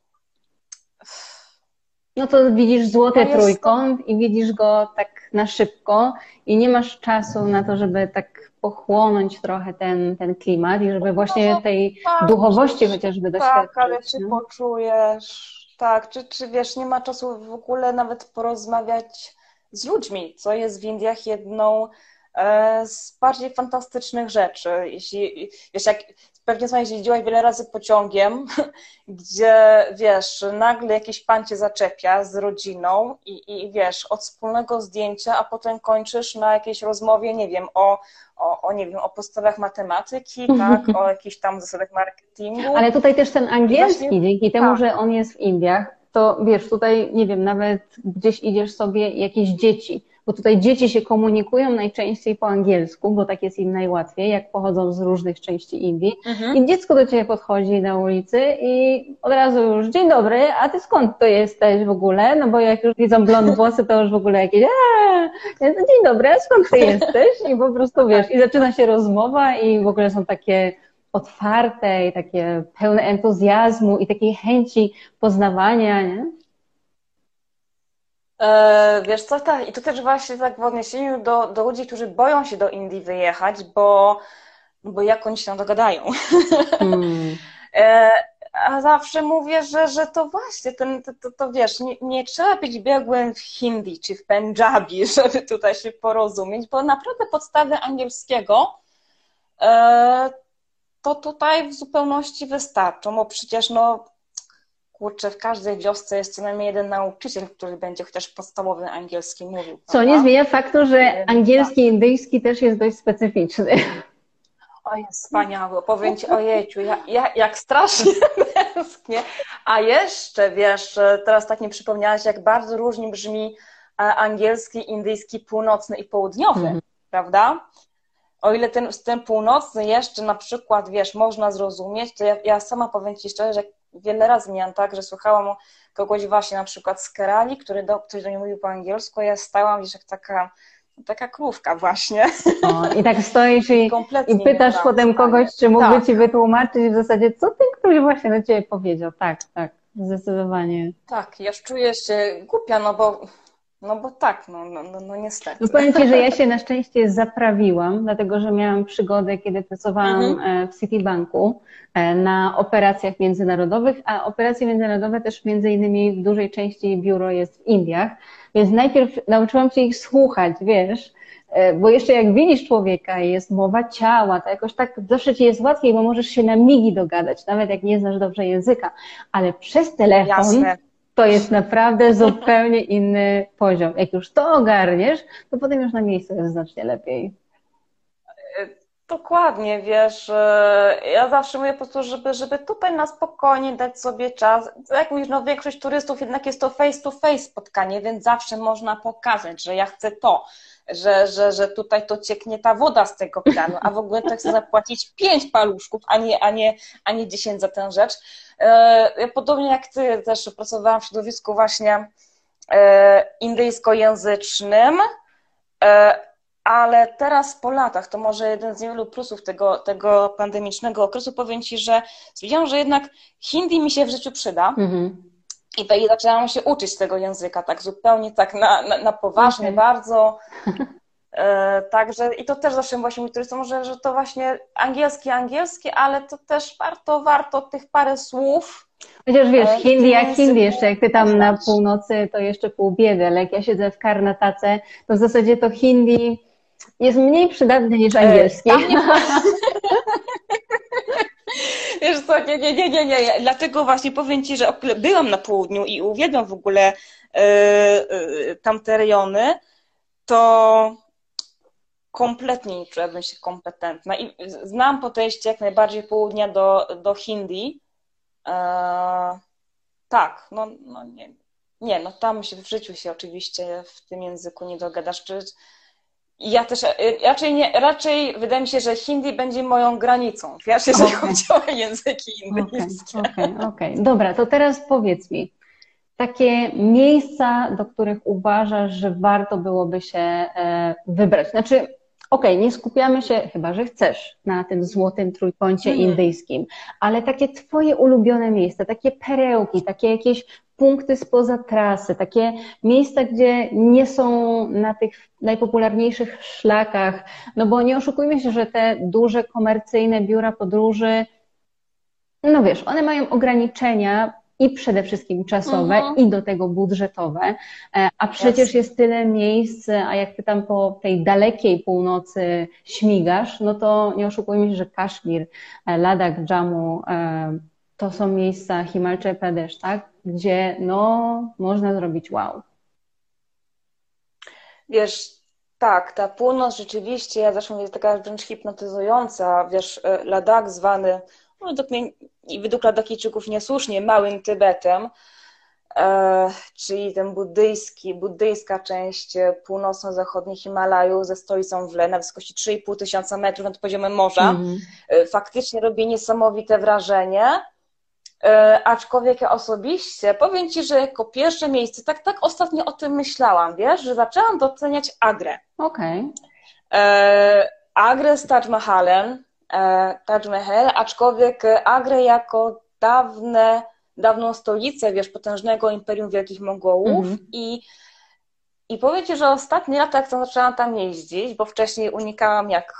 No to widzisz złoty to trójkąt to... i widzisz go tak na szybko i nie masz czasu na to, żeby tak pochłonąć trochę ten, ten klimat i żeby no właśnie no, tej tak, duchowości chociażby doświadczyć. Tak, ale czy poczujesz, tak, czy, czy wiesz, nie ma czasu w ogóle nawet porozmawiać z ludźmi, co jest w Indiach jedną z bardziej fantastycznych rzeczy. Jeśli, wiesz, jak pewnie sobie jeździłaś wiele razy pociągiem, gdzie, wiesz, nagle jakiś pan cię zaczepia z rodziną i, i wiesz, od wspólnego zdjęcia, a potem kończysz na jakiejś rozmowie, nie wiem, o, o, o nie wiem, o podstawach matematyki, tak, o jakichś tam zasadach marketingu. Ale tutaj też ten angielski, Właśnie, dzięki temu, tak. że on jest w Indiach, to wiesz, tutaj, nie wiem, nawet gdzieś idziesz sobie jakieś dzieci, bo tutaj dzieci się komunikują najczęściej po angielsku, bo tak jest im najłatwiej, jak pochodzą z różnych części Indii. Mhm. I dziecko do ciebie podchodzi na ulicy i od razu już, dzień dobry, a ty skąd to jesteś w ogóle? No bo jak już widzą blond włosy, to już w ogóle jakieś, aaa, dzień dobry, a skąd ty jesteś? I po prostu wiesz, i zaczyna się rozmowa i w ogóle są takie otwarte i takie pełne entuzjazmu i takiej chęci poznawania, nie? E, wiesz co, tak, i to też właśnie tak w odniesieniu do, do ludzi, którzy boją się do Indii wyjechać, bo, bo jak oni się tam dogadają. Hmm. a zawsze mówię, że, że to właśnie, ten, to, to, to wiesz, nie, nie, trzeba być biegłym w hindi czy w pendżabi, żeby tutaj się porozumieć, bo naprawdę podstawy angielskiego e, to tutaj w zupełności wystarczą, bo przecież no kurczę, w każdej wiosce jest co najmniej jeden nauczyciel, który będzie chociaż podstawowy angielski mówił. Co prawda? nie zmienia faktu, że angielski indyjski też jest dość specyficzny. O, jest wspaniały. Powiem Ci, ojejciu, ja, ja, jak strasznie tęsknię. A jeszcze, wiesz, teraz tak mi przypomniałaś, jak bardzo różnie brzmi e, angielski, indyjski, północny i południowy, mm. prawda? O ile ten, ten północny jeszcze na przykład, wiesz, można zrozumieć, to ja, ja sama powiem Ci szczerze, że wiele razy miałam tak, że słuchałam kogoś właśnie na przykład z Kerali, który do, ktoś do mnie mówił po angielsku, a ja stałam, wiesz, jak taka taka krówka właśnie. O, I tak stoisz i, i pytasz potem kogoś, czy mógłby tak. ci wytłumaczyć w zasadzie, co ten ktoś właśnie do ciebie powiedział. Tak, tak, zdecydowanie. Tak, ja czuję się głupia, no bo no bo tak, no, no, no, no niestety. No powiem Ci, że ja się na szczęście zaprawiłam, dlatego że miałam przygodę, kiedy pracowałam mhm. E, w Citibanku e, na operacjach międzynarodowych, a operacje międzynarodowe też między innymi w dużej części biuro jest w Indiach, więc najpierw nauczyłam się ich słuchać, wiesz, e, bo jeszcze jak widzisz człowieka i jest mowa ciała, to jakoś tak zawsze ci jest łatwiej, bo możesz się na migi dogadać, nawet jak nie znasz dobrze języka, ale przez telefon Jasne to jest naprawdę zupełnie inny poziom. Jak już to ogarniesz, to potem już na miejscu jest znacznie lepiej. Dokładnie, wiesz, e, ja zawsze mówię po prostu, żeby, żeby tutaj na spokojnie dać sobie czas. Jak mówisz, no większość turystów jednak jest to face to face spotkanie, więc zawsze można pokazać, że ja chcę to, że, że, że tutaj to cieknie ta woda z tego kranu, a w ogóle to chcę zapłacić pięć paluszków, a nie, a nie, a nie dziesięć za tę rzecz. E, podobnie jak ty też pracowałam w środowisku właśnie e, indyjskojęzycznym, e, ale teraz po latach, to może jeden z niewielu plusów tego, tego pandemicznego okresu, powiem Ci, że stwierdziłam, że jednak hindi mi się w życiu przyda. Mhm. I zaczęłam się uczyć tego języka, tak zupełnie tak na, na, na poważnie okay. bardzo. E, także i to też zawsze właśnie mówię turystom, że, że to właśnie angielski, angielski, ale to też warto, warto tych parę słów. Chociaż wiesz, e, hindi jak hindi jeszcze, jak ty tam na północy, to jeszcze pół biedy, ale jak ja siedzę w Karnatace, to w zasadzie to hindi jest mniej przydatny niż e, angielski. E, Wiesz co, nie, nie, nie, nie, nie. Dlatego właśnie powiem Ci, że byłam na południu i uwielbiam w ogóle y, tamte rejony, to kompletnie nie czułabym się kompetentna. I znam podejście jak najbardziej południa do, do hindi. E, tak, no, no nie, nie, no tam się w życiu się oczywiście w tym języku nie dogadasz. Czy, ja też raczej, nie, raczej wydaje mi się, że hindi będzie moją granicą, wiesz, jeżeli okay. chodzi o języki indyjskie. Okej, okay, okej. Okay. Dobra, to teraz powiedz mi, takie miejsca, do których uważasz, że warto byłoby się e, wybrać? Znaczy, okej, nie skupiamy się, chyba że chcesz, na tym złotym trójkącie mm. indyjskim, ale takie twoje ulubione miejsca, takie perełki, takie jakieś punkty spoza trasy, takie miejsca, gdzie nie są na tych najpopularniejszych szlakach, no bo nie oszukujmy się, że te duże komercyjne biura podróży, no wiesz, one mają ograniczenia i przede wszystkim czasowe, mhm. i do tego budżetowe, e, a przecież jest tyle miejsc, a jak ty tam po tej dalekiej północy śmigasz, no to nie oszukujmy się, że Kaszmir, e, Ladakh, Jammu, e, to są miejsca Himalaya Pradesh, tak? Gdzie no, można zrobić wow. Wiesz, tak, ta północ rzeczywiście, ja zawsze mówię, jest taka wręcz hipnotyzująca. Wiesz, Ladakh zwany no, według mnie i według Ladakijczyków niesłusznie małym Tybetem, e, czyli ten buddyjski, buddyjska część północno-zachodniej Himalaju ze stolicą w Le na wysokości 3,5 tysiąca metrów nad poziomem morza, mm. faktycznie robi niesamowite wrażenie. E, aczkolwiek ja osobiście powiem Ci, że jako pierwsze miejsce, tak, tak ostatnio o tym myślałam, wiesz, że zaczęłam doceniać Agrę. Okej. Okay. Agrę z Taj Mahalem, E, Taj Mahal, aczkolwiek Agrę jako dawne, dawną stolicę, wiesz, potężnego imperium Wielkich Mongołów mm -hmm. i i powiem Ci, że ostatnie lata, jak zaczęłam tam jeździć, bo wcześniej unikałam jak,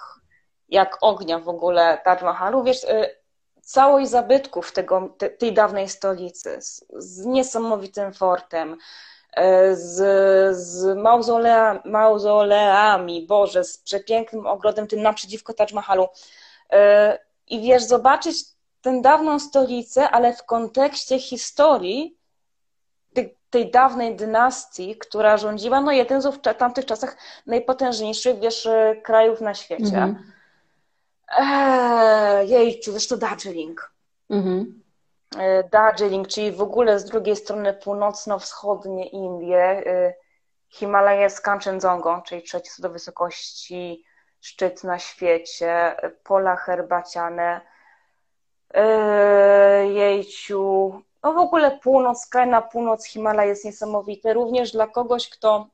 jak ognia w ogóle Taj Mahalu, wiesz, całość zabytków tego, te, tej dawnej stolicy z, z niesamowitym fortem, e, z, z mauzolea, mauzoleami, Boże, z przepięknym ogrodem, tym naprzeciwko Taj Mahalu. E, I wiesz, zobaczyć tę dawną stolicę, ale w kontekście historii tej, tej dawnej dynastii, która rządziła, no jeden z w tamtych czasach najpotężniejszych, wiesz, krajów na świecie. Mhm. Eee, jejciu, wiesz, to Darjeeling. Mhm. E, Darjeeling, czyli w ogóle z drugiej strony północno-wschodnie Indie, e, Himalaje z Kanchenjongą, czyli trzeci co do wysokości szczyt na świecie, pola herbaciane, e, jejciu, no w ogóle północ, kraj na północ Himalaj jest niesamowity, również dla kogoś, kto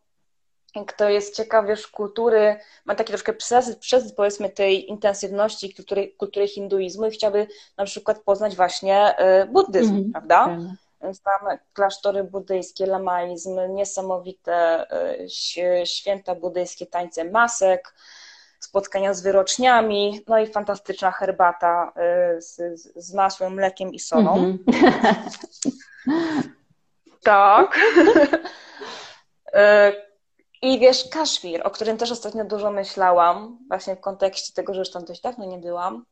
kto jest ciekawy już kultury, ma taki troszkę przesyt, przesyt powiedzmy tej intensywności kultury, kultury hinduizmu i chciałby na przykład poznać właśnie y, buddyzm, mm, prawda? Więc tam klasztory buddyjskie, lamaizm, niesamowite y, święta buddyjskie, tańce masek, spotkania z wyroczniami, no i fantastyczna herbata y, z, z masłem, mlekiem i solą. Mm -hmm. tak. I wiesz, Kaszmir, o którym też ostatnio dużo myślałam, właśnie w kontekście tego, że już tam dość dawno nie byłam.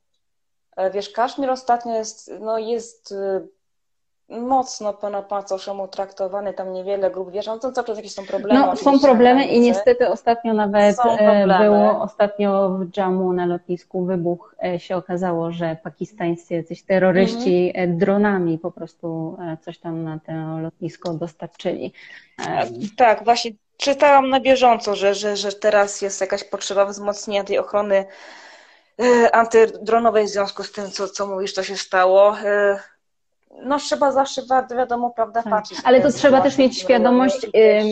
E, wiesz, Kaszmir ostatnio jest, no jest y, mocno po macoszemu traktowany, tam niewiele grup wierzą, to cały czas jakieś są problemy. No, są problemy i niestety ostatnio nawet e, było, ostatnio w Dżamu na lotnisku wybuch e, się okazało, że pakistańscy jacyś terroryści mm. dronami po prostu coś tam na to lotnisko dostarczyli. Tak, właśnie czytałam na bieżąco, że, że, że teraz jest jakaś potrzeba wzmocnienia tej ochrony e, antydronowej w związku z tym, co, co mówisz, to się stało. No trzeba zawsze, wiadomo, prawda, tak. patrzeć. Ale to trzeba też mieć świadomość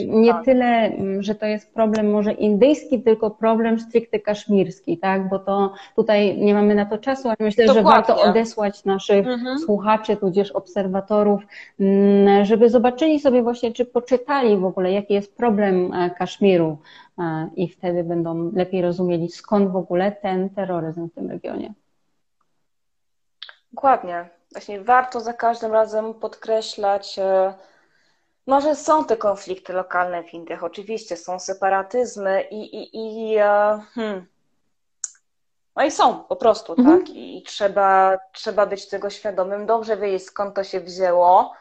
nie tak. tyle, że to jest problem może indyjski, tylko problem stricte kaszmirski, tak? Bo to tutaj nie mamy na to czasu, ale myślę, Dokładnie. że warto odesłać naszych mhm. słuchaczy, tudzież obserwatorów, żeby zobaczyli sobie właśnie, czy poczytali w ogóle, jaki jest problem e, Kaszmiru e, i wtedy będą lepiej rozumieli, skąd w ogóle ten terroryzm w tym regionie. Dokładnie właśnie warto za każdym razem podkreślać, e, no, że są te konflikty lokalne w Indiach, oczywiście są separatyzmy i, i, i e, hmm, no i są po prostu, mhm. tak? I trzeba, trzeba być tego świadomym, dobrze wiedzieć skąd to się wzięło.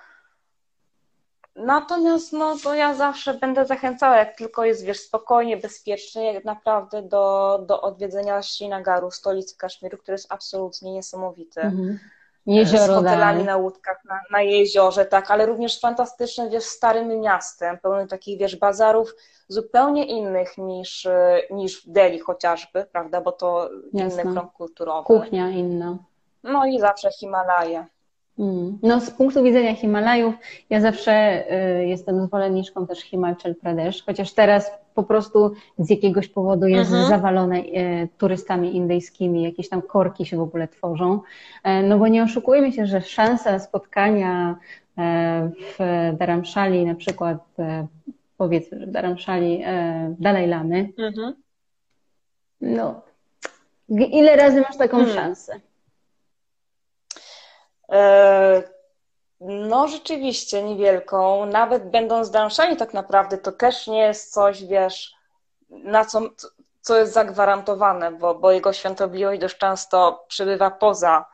Natomiast no, to ja zawsze będę zachęcała, jak tylko jest, wiesz, spokojnie, bezpiecznie, jak naprawdę do, do odwiedzenia Srinagaru, stolicy Kaszmiru, który jest absolutnie niesamowity. Mhm. Jezioro z hotelami na łódkach na, na, jeziorze, tak, ale również fantastyczne, wiesz, starym miastem, pełnym takich, wiesz, bazarów zupełnie innych niż, niż w Delhi chociażby, prawda, bo to Jasne. inny krąg kulturowy. Kuchnia inna. No i zawsze Himalaje. Mm. No, z punktu widzenia Himalajów, ja zawsze y, jestem zwolenniczką też Himachal Pradesh, chociaż teraz po prostu z jakiegoś powodu jest mhm. zawalone y, turystami indyjskimi, jakieś tam korki się w ogóle tworzą. E, no bo nie oszukujmy się, że szansa spotkania e, w Dharamshali, na przykład e, powiedzmy, że Dharamshali Dalaj Lamy, mhm. no ile razy masz taką hmm. szansę? E, no, rzeczywiście niewielką. Nawet będąc danszami tak naprawdę, to też nie jest coś, wiesz, na co, co jest zagwarantowane, bo, bo jego świątobliwość dość często przybywa poza,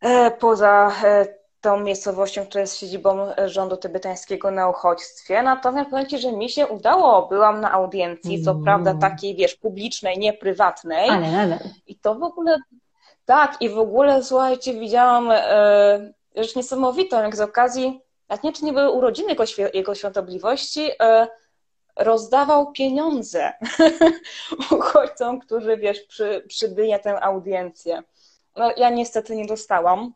e, poza e, tą miejscowością, która jest siedzibą rządu tybetańskiego na uchodźstwie. Natomiast powiem Ci, że mi się udało, byłam na audiencji, co mm. prawda takiej, wiesz, publicznej, nie prywatnej. Ale, ale. I to w ogóle tak, i w ogóle, słuchajcie, widziałam e, rzecz niesamowitą, jak z okazji, nawet nie czy nie były urodziny jego, jego świątobliwości, e, rozdawał pieniądze uchodźcom, którzy, wiesz, przy, przybyli na tę audiencję. No, ja niestety nie dostałam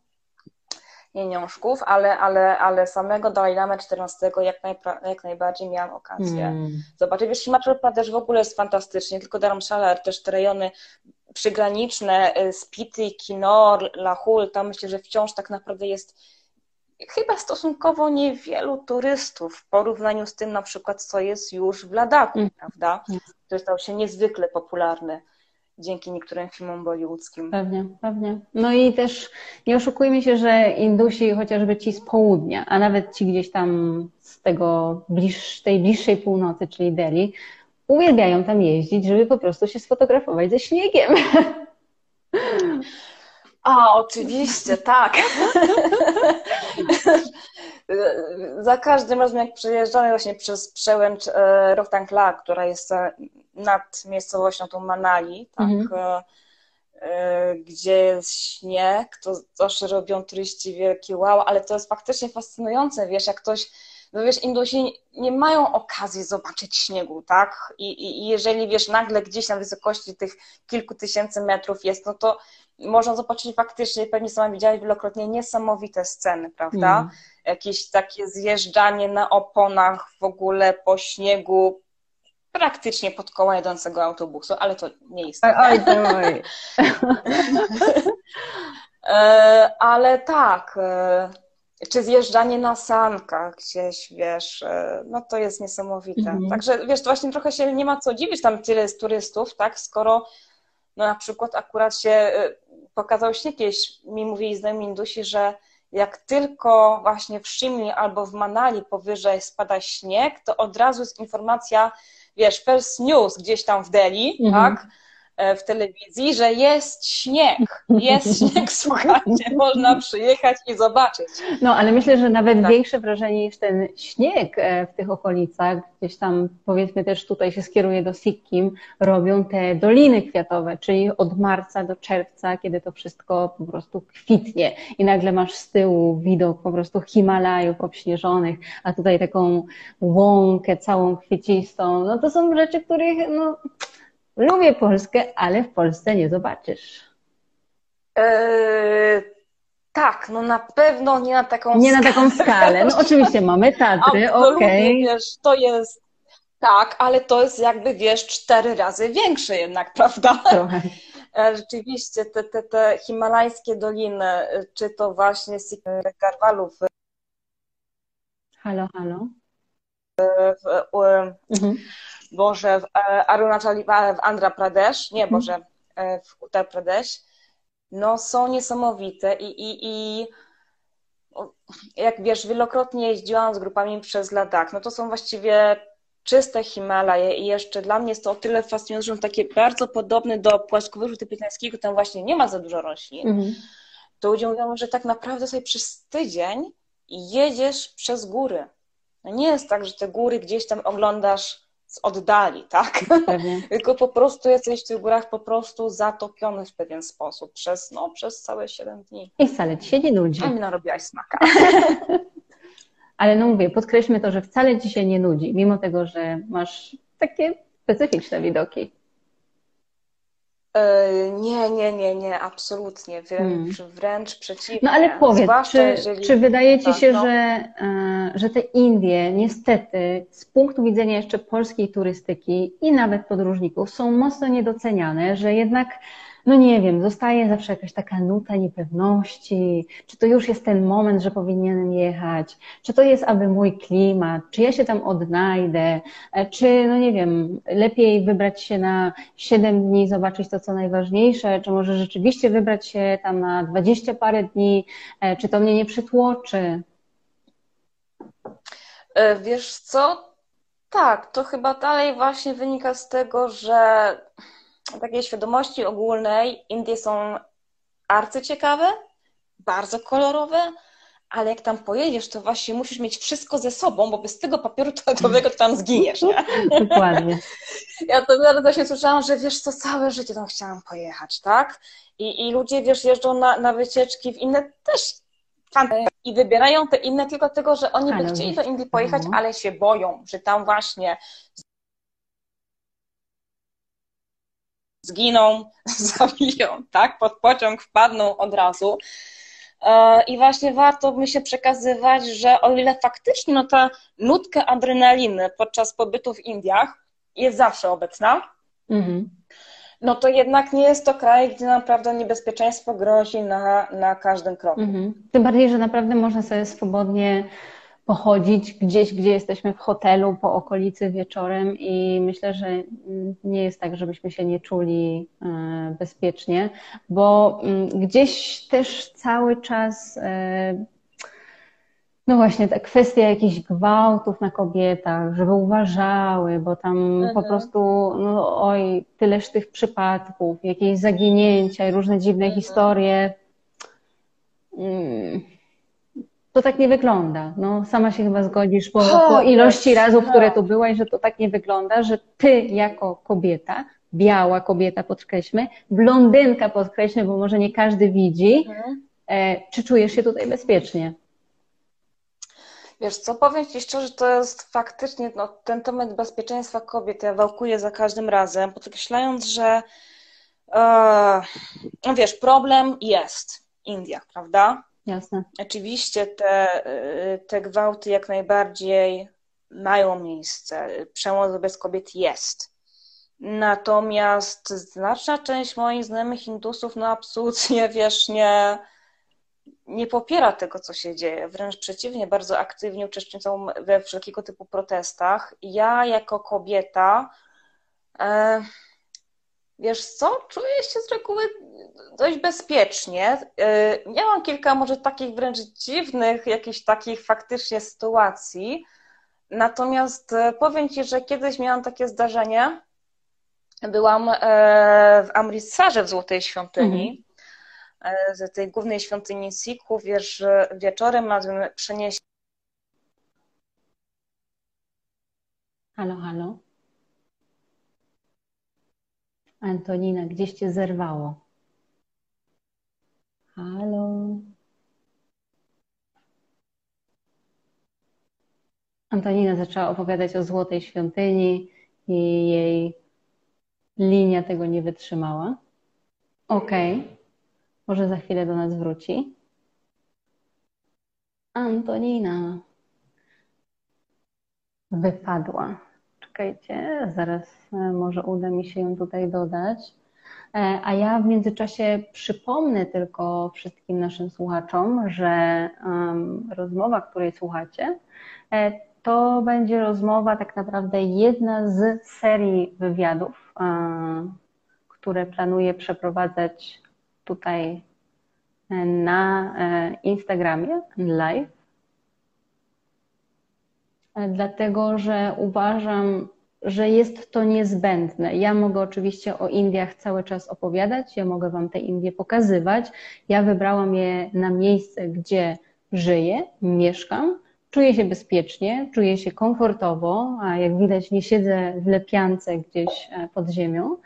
pieniążków, ale, ale, ale samego Dalai Lama 14 jak, najpra- jak najbardziej miałam okazję mm. zobaczyć. Wiesz, Himachal też w ogóle jest fantastycznie, tylko Dharamshala, też te rejony przygraniczne, y, Spity, Kinor, Lahul, tam myślę, że wciąż tak naprawdę jest chyba stosunkowo niewielu turystów w porównaniu z tym na przykład, co jest już w Ladaku, mm. prawda? Który stał się niezwykle popularny. dzięki niektórym filmom bollywoodzkim. Pewnie, pewnie. No i też nie oszukujmy się, że Indusi, chociażby ci z południa, a nawet ci gdzieś tam z tego bliż, tej bliższej północy, czyli Delhi, uwielbiają tam jeździć, żeby po prostu się sfotografować ze śniegiem. A, oczywiście, tak. Za każdym razem, jak przejeżdżamy właśnie przez przełęcz e, która jest e, nad miejscowością tą Manali, tak, mhm. E, gdzie jest śnieg, to zawsze robią turyści wielki wow, ale to jest faktycznie fascynujące, wiesz, jak ktoś no wiesz, Indusi nie mają okazji zobaczyć śniegu, tak? I, I, jeżeli wiesz, nagle gdzieś na wysokości tych kilku tysięcy metrów jest, no to można zobaczyć faktycznie, pewnie sama widziałaś wielokrotnie, niesamowite sceny, prawda? Mm. Jakieś takie zjeżdżanie na oponach w ogóle po śniegu, praktycznie pod koła jadącego autobusu, ale to nie jest. Oj, oj. E, ale tak, e, czy zjeżdżanie na sankach gdzieś, wiesz, e, no to jest niesamowite. -hmm. Także wiesz, to właśnie trochę się nie ma co dziwić, tam tyle z turystów, tak, skoro no na przykład akurat się e, pokazał śnieg kiedyś, mi mówili znajomi Indusi, że jak tylko właśnie w Shimli albo w Manali powyżej spada śnieg, to od razu jest informacja, wiesz, first news gdzieś tam w Delhi, -hmm. tak, w telewizji, że jest śnieg, jest śnieg, słuchajcie, można przyjechać i zobaczyć. No, ale myślę, że nawet tak. większe wrażenie niż ten śnieg e, w tych okolicach, gdzieś tam powiedzmy też tutaj się skieruje do Sikkim, robią te doliny kwiatowe, czyli od marca do czerwca, kiedy to wszystko po prostu kwitnie i nagle masz z tyłu widok po prostu Himalajów obśnieżonych, a tutaj taką łąkę całą kwiecistą. No to są rzeczy, których no Lubię Polskę, ale w Polsce nie zobaczysz. Eee, tak, no na pewno nie na taką Nie skalę. na taką skalę. No oczywiście mamy Tatry, okej. Okay. Wiesz, to jest tak, ale to jest jakby, wiesz, cztery razy większe jednak, prawda? Trochę. E, rzeczywiście, te, te, te himalajskie doliny, czy to właśnie Garwalów. Halo, halo. W, w, mhm. Boże, w e, Arunachal w Andhra Pradesh, nie, mhm. Boże, e, w Uttar Pradesh, no są niesamowite i, i, i jak wiesz, wielokrotnie jeździłam z grupami przez Ladakh, no to są właściwie czyste Himalaje i jeszcze dla mnie jest to o tyle fascynujące, że takie bardzo podobny do płaskowyżu tybetańskiego, tam właśnie nie ma za dużo roślin, mhm. to ludzie mówią, że tak naprawdę sobie przez tydzień jedziesz przez góry. No nie jest tak, że te góry gdzieś tam oglądasz z oddali, tak? Tylko po prostu jesteś w tych górach po prostu zatopiony w pewien sposób przez, no, przez całe 7 dni. I wcale ci się nie nudzi. A mi narobiłaś smaka. Ale no mówię, podkreślmy to, że wcale ci się nie nudzi, mimo tego, że masz takie specyficzne widoki. E, nie, nie, nie, nie, absolutnie. Wręcz, hmm. wręcz przeciwnie. No ale powiedz, czy, jeżeli... czy wydaje Ci się, no. że, e, że te Indie niestety z punktu widzenia jeszcze polskiej turystyki i nawet podróżników są mocno niedoceniane, że jednak no nie wiem, zostaje zawsze jakaś taka nuta niepewności, czy to już jest ten moment, że powinienem jechać, czy to jest aby mój klimat, czy ja się tam odnajdę, e, czy no nie wiem, lepiej wybrać się na 7 dni, zobaczyć to, co najważniejsze, czy może rzeczywiście wybrać się tam na 20 parę dni, e, czy to mnie nie przytłoczy? E, wiesz co? Tak, to chyba dalej właśnie wynika z tego, że takiej świadomości ogólnej Indie są arcyciekawe, bardzo kolorowe, ale jak tam pojedziesz, to właśnie musisz mieć wszystko ze sobą, bo bez tego papieru toaletowego to tam zginiesz, nie? Dokładnie. Ja to bardzo właśnie słyszałam, że wiesz co, całe życie tam chciałam pojechać, tak? I, i ludzie, wiesz, jeżdżą na, na wycieczki w inne też i wybierają te inne tylko dlatego, że oni by chcieli do Indii pojechać, mhm. ale się boją, że tam właśnie zginą, zabiją, tak? Pod pociąg wpadną od razu. E, I właśnie warto by się przekazywać, że o ile faktycznie no, ta nutka adrenaliny podczas pobytu w Indiach jest zawsze obecna, mhm. no to jednak nie jest to kraj, gdzie naprawdę niebezpieczeństwo grozi na, na każdym kroku. Mhm. Tym bardziej, że naprawdę można sobie swobodnie pochodzić gdzieś, gdzie jesteśmy w hotelu po okolicy wieczorem i myślę, że nie jest tak, żebyśmy się nie czuli e, bezpiecznie, bo mm, gdzieś też cały czas e, no właśnie, ta kwestia jakichś gwałtów na kobietach, żeby uważały, bo tam mhm. po prostu, no oj, tyleż tych przypadków, jakieś zaginięcia i różne dziwne mhm. historie. Mm, to tak nie wygląda. No, sama się chyba zgodzisz po, po ilości razów, które tu byłaś, że to tak nie wygląda, że ty jako kobieta, biała kobieta podkreślmy, blondynka podkreślmy, bo może nie każdy widzi, mhm. e, czy czujesz się tutaj bezpiecznie? Wiesz co, powiem Ci szczerze, to jest faktycznie no, ten temat bezpieczeństwa kobiet, ja wałkuję za każdym razem, podkreślając, że e, no wiesz, problem jest w Indiach, prawda? Jasne. Oczywiście te, e, te gwałty jak najbardziej mają miejsce, przemoc wobec kobiet jest. Natomiast znaczna część moich znajomych Hindusów, no absolutnie, wiesz, nie, nie popiera tego, co się dzieje. Wręcz przeciwnie, bardzo aktywnie uczestniczą we wszelkiego typu protestach. Ja jako kobieta, e, wiesz co, czuję się z reguły dość bezpiecznie. E, miałam kilka może takich wręcz dziwnych, jakichś takich faktycznie sytuacji. Natomiast e, powiem Ci, że kiedyś miałam takie zdarzenie. Byłam e, w Amritsarze w Złotej Świątyni. Z tej głównej świątyni Sikhów, wiesz, wieczorem mamy przenieść. Halo, halo. Antonina, gdzieś cię zerwało? Halo. Antonina zaczęła opowiadać o złotej świątyni i jej linia tego nie wytrzymała. Okej. Okay. Może za chwilę do nas wróci. Antonina wypadła. Zaraz e, może uda mi się ją tutaj dodać. E, a ja w międzyczasie przypomnę tylko wszystkim naszym słuchaczom, że um, rozmowa, której słuchacie, e, to będzie rozmowa tak naprawdę jedna z serii wywiadów, um, które planuję przeprowadzać tutaj na Instagramie live, dlatego że uważam, że jest to niezbędne. Ja mogę oczywiście o Indiach cały czas opowiadać, ja mogę Wam te Indie pokazywać. Ja wybrałam je na miejsce, gdzie żyję, mieszkam, czuję się bezpiecznie, czuję się komfortowo, a jak widać nie siedzę w lepiance gdzieś pod ziemią.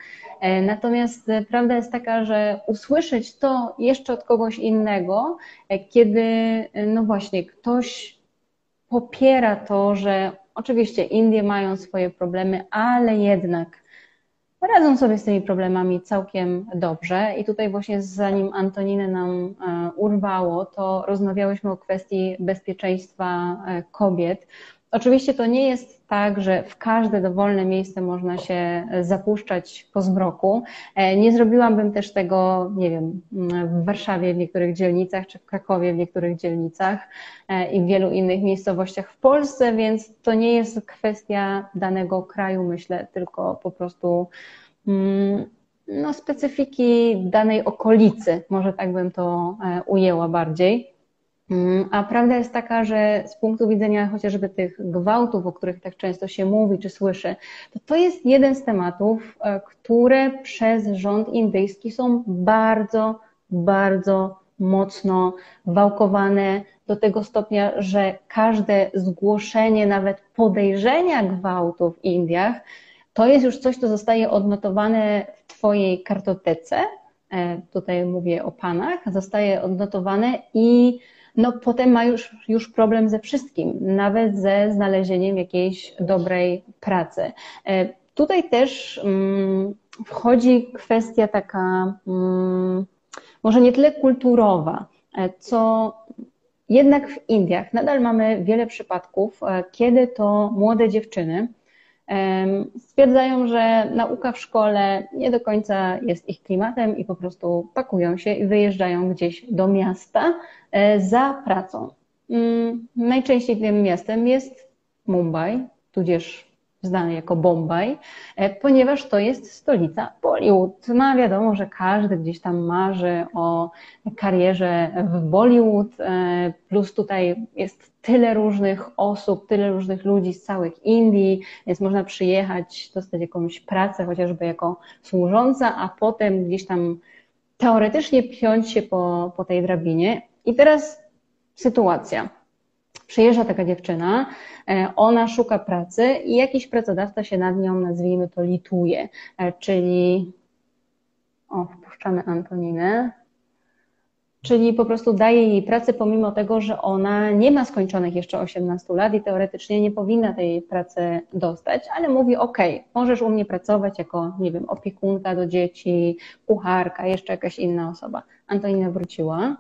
E, natomiast e, prawda jest taka, że usłyszeć to jeszcze od kogoś innego, e, kiedy, no właśnie, ktoś popiera to, że oczywiście Indie mają swoje problemy, ale jednak radzą sobie z tymi problemami całkiem dobrze. I tutaj właśnie zanim Antoninę nam urwało, to rozmawiałyśmy o kwestii bezpieczeństwa kobiet. Oczywiście to nie jest tak, że w każde dowolne miejsce można się zapuszczać po zmroku. E, nie zrobiłabym też tego, nie wiem, w Warszawie w niektórych dzielnicach, czy w Krakowie w niektórych dzielnicach e, i w wielu innych miejscowościach w Polsce, więc to nie jest kwestia danego kraju, myślę, tylko po prostu mm, no, specyfiki danej okolicy, może tak bym to e, ujęła bardziej. Mm, a prawda jest taka, że z punktu widzenia chociażby tych gwałtów, o których tak często się mówi czy słyszy, to to jest jeden z tematów, e, które przez rząd indyjski są bardzo, bardzo mocno wałkowane do tego stopnia, że każde zgłoszenie, nawet podejrzenia gwałtu w Indiach, to jest już coś, co zostaje odnotowane w Twojej kartotece. E, tutaj mówię o panach, zostaje odnotowane i no potem ma już, już problem ze wszystkim, nawet ze znalezieniem jakiejś dobrej pracy. E, tutaj też mm, wchodzi kwestia taka, mm, może nie tyle kulturowa, e, co jednak w Indiach nadal mamy wiele przypadków, e, kiedy to młode dziewczyny stwierdzają, że nauka w szkole nie do końca jest ich klimatem i po prostu pakują się i wyjeżdżają gdzieś do miasta e, za pracą. mm, najczęściej tym miastem jest Mumbai, tudzież znany jako Bombaj, e, ponieważ to jest stolica Bollywood. No wiadomo, że każdy gdzieś tam marzy o karierze w Bollywood, e, plus tutaj jest tyle różnych osób, tyle różnych ludzi z całych Indii, więc można przyjechać, dostać jakąś pracę, chociażby jako służąca, a potem gdzieś tam teoretycznie piąć się po, po tej drabinie. I teraz sytuacja. Przyjeżdża taka dziewczyna, e, ona szuka pracy i jakiś pracodawca się nad nią, nazwijmy to, lituje, e, czyli o, wpuszczamy Antoninę, czyli po prostu daje jej pracę pomimo tego, że ona nie ma skończonych jeszcze 18 lat i teoretycznie nie powinna tej pracy dostać, ale mówi ok, możesz u mnie pracować jako, nie wiem, opiekunka do dzieci, kucharka, jeszcze jakaś inna osoba. Antonina wróciła,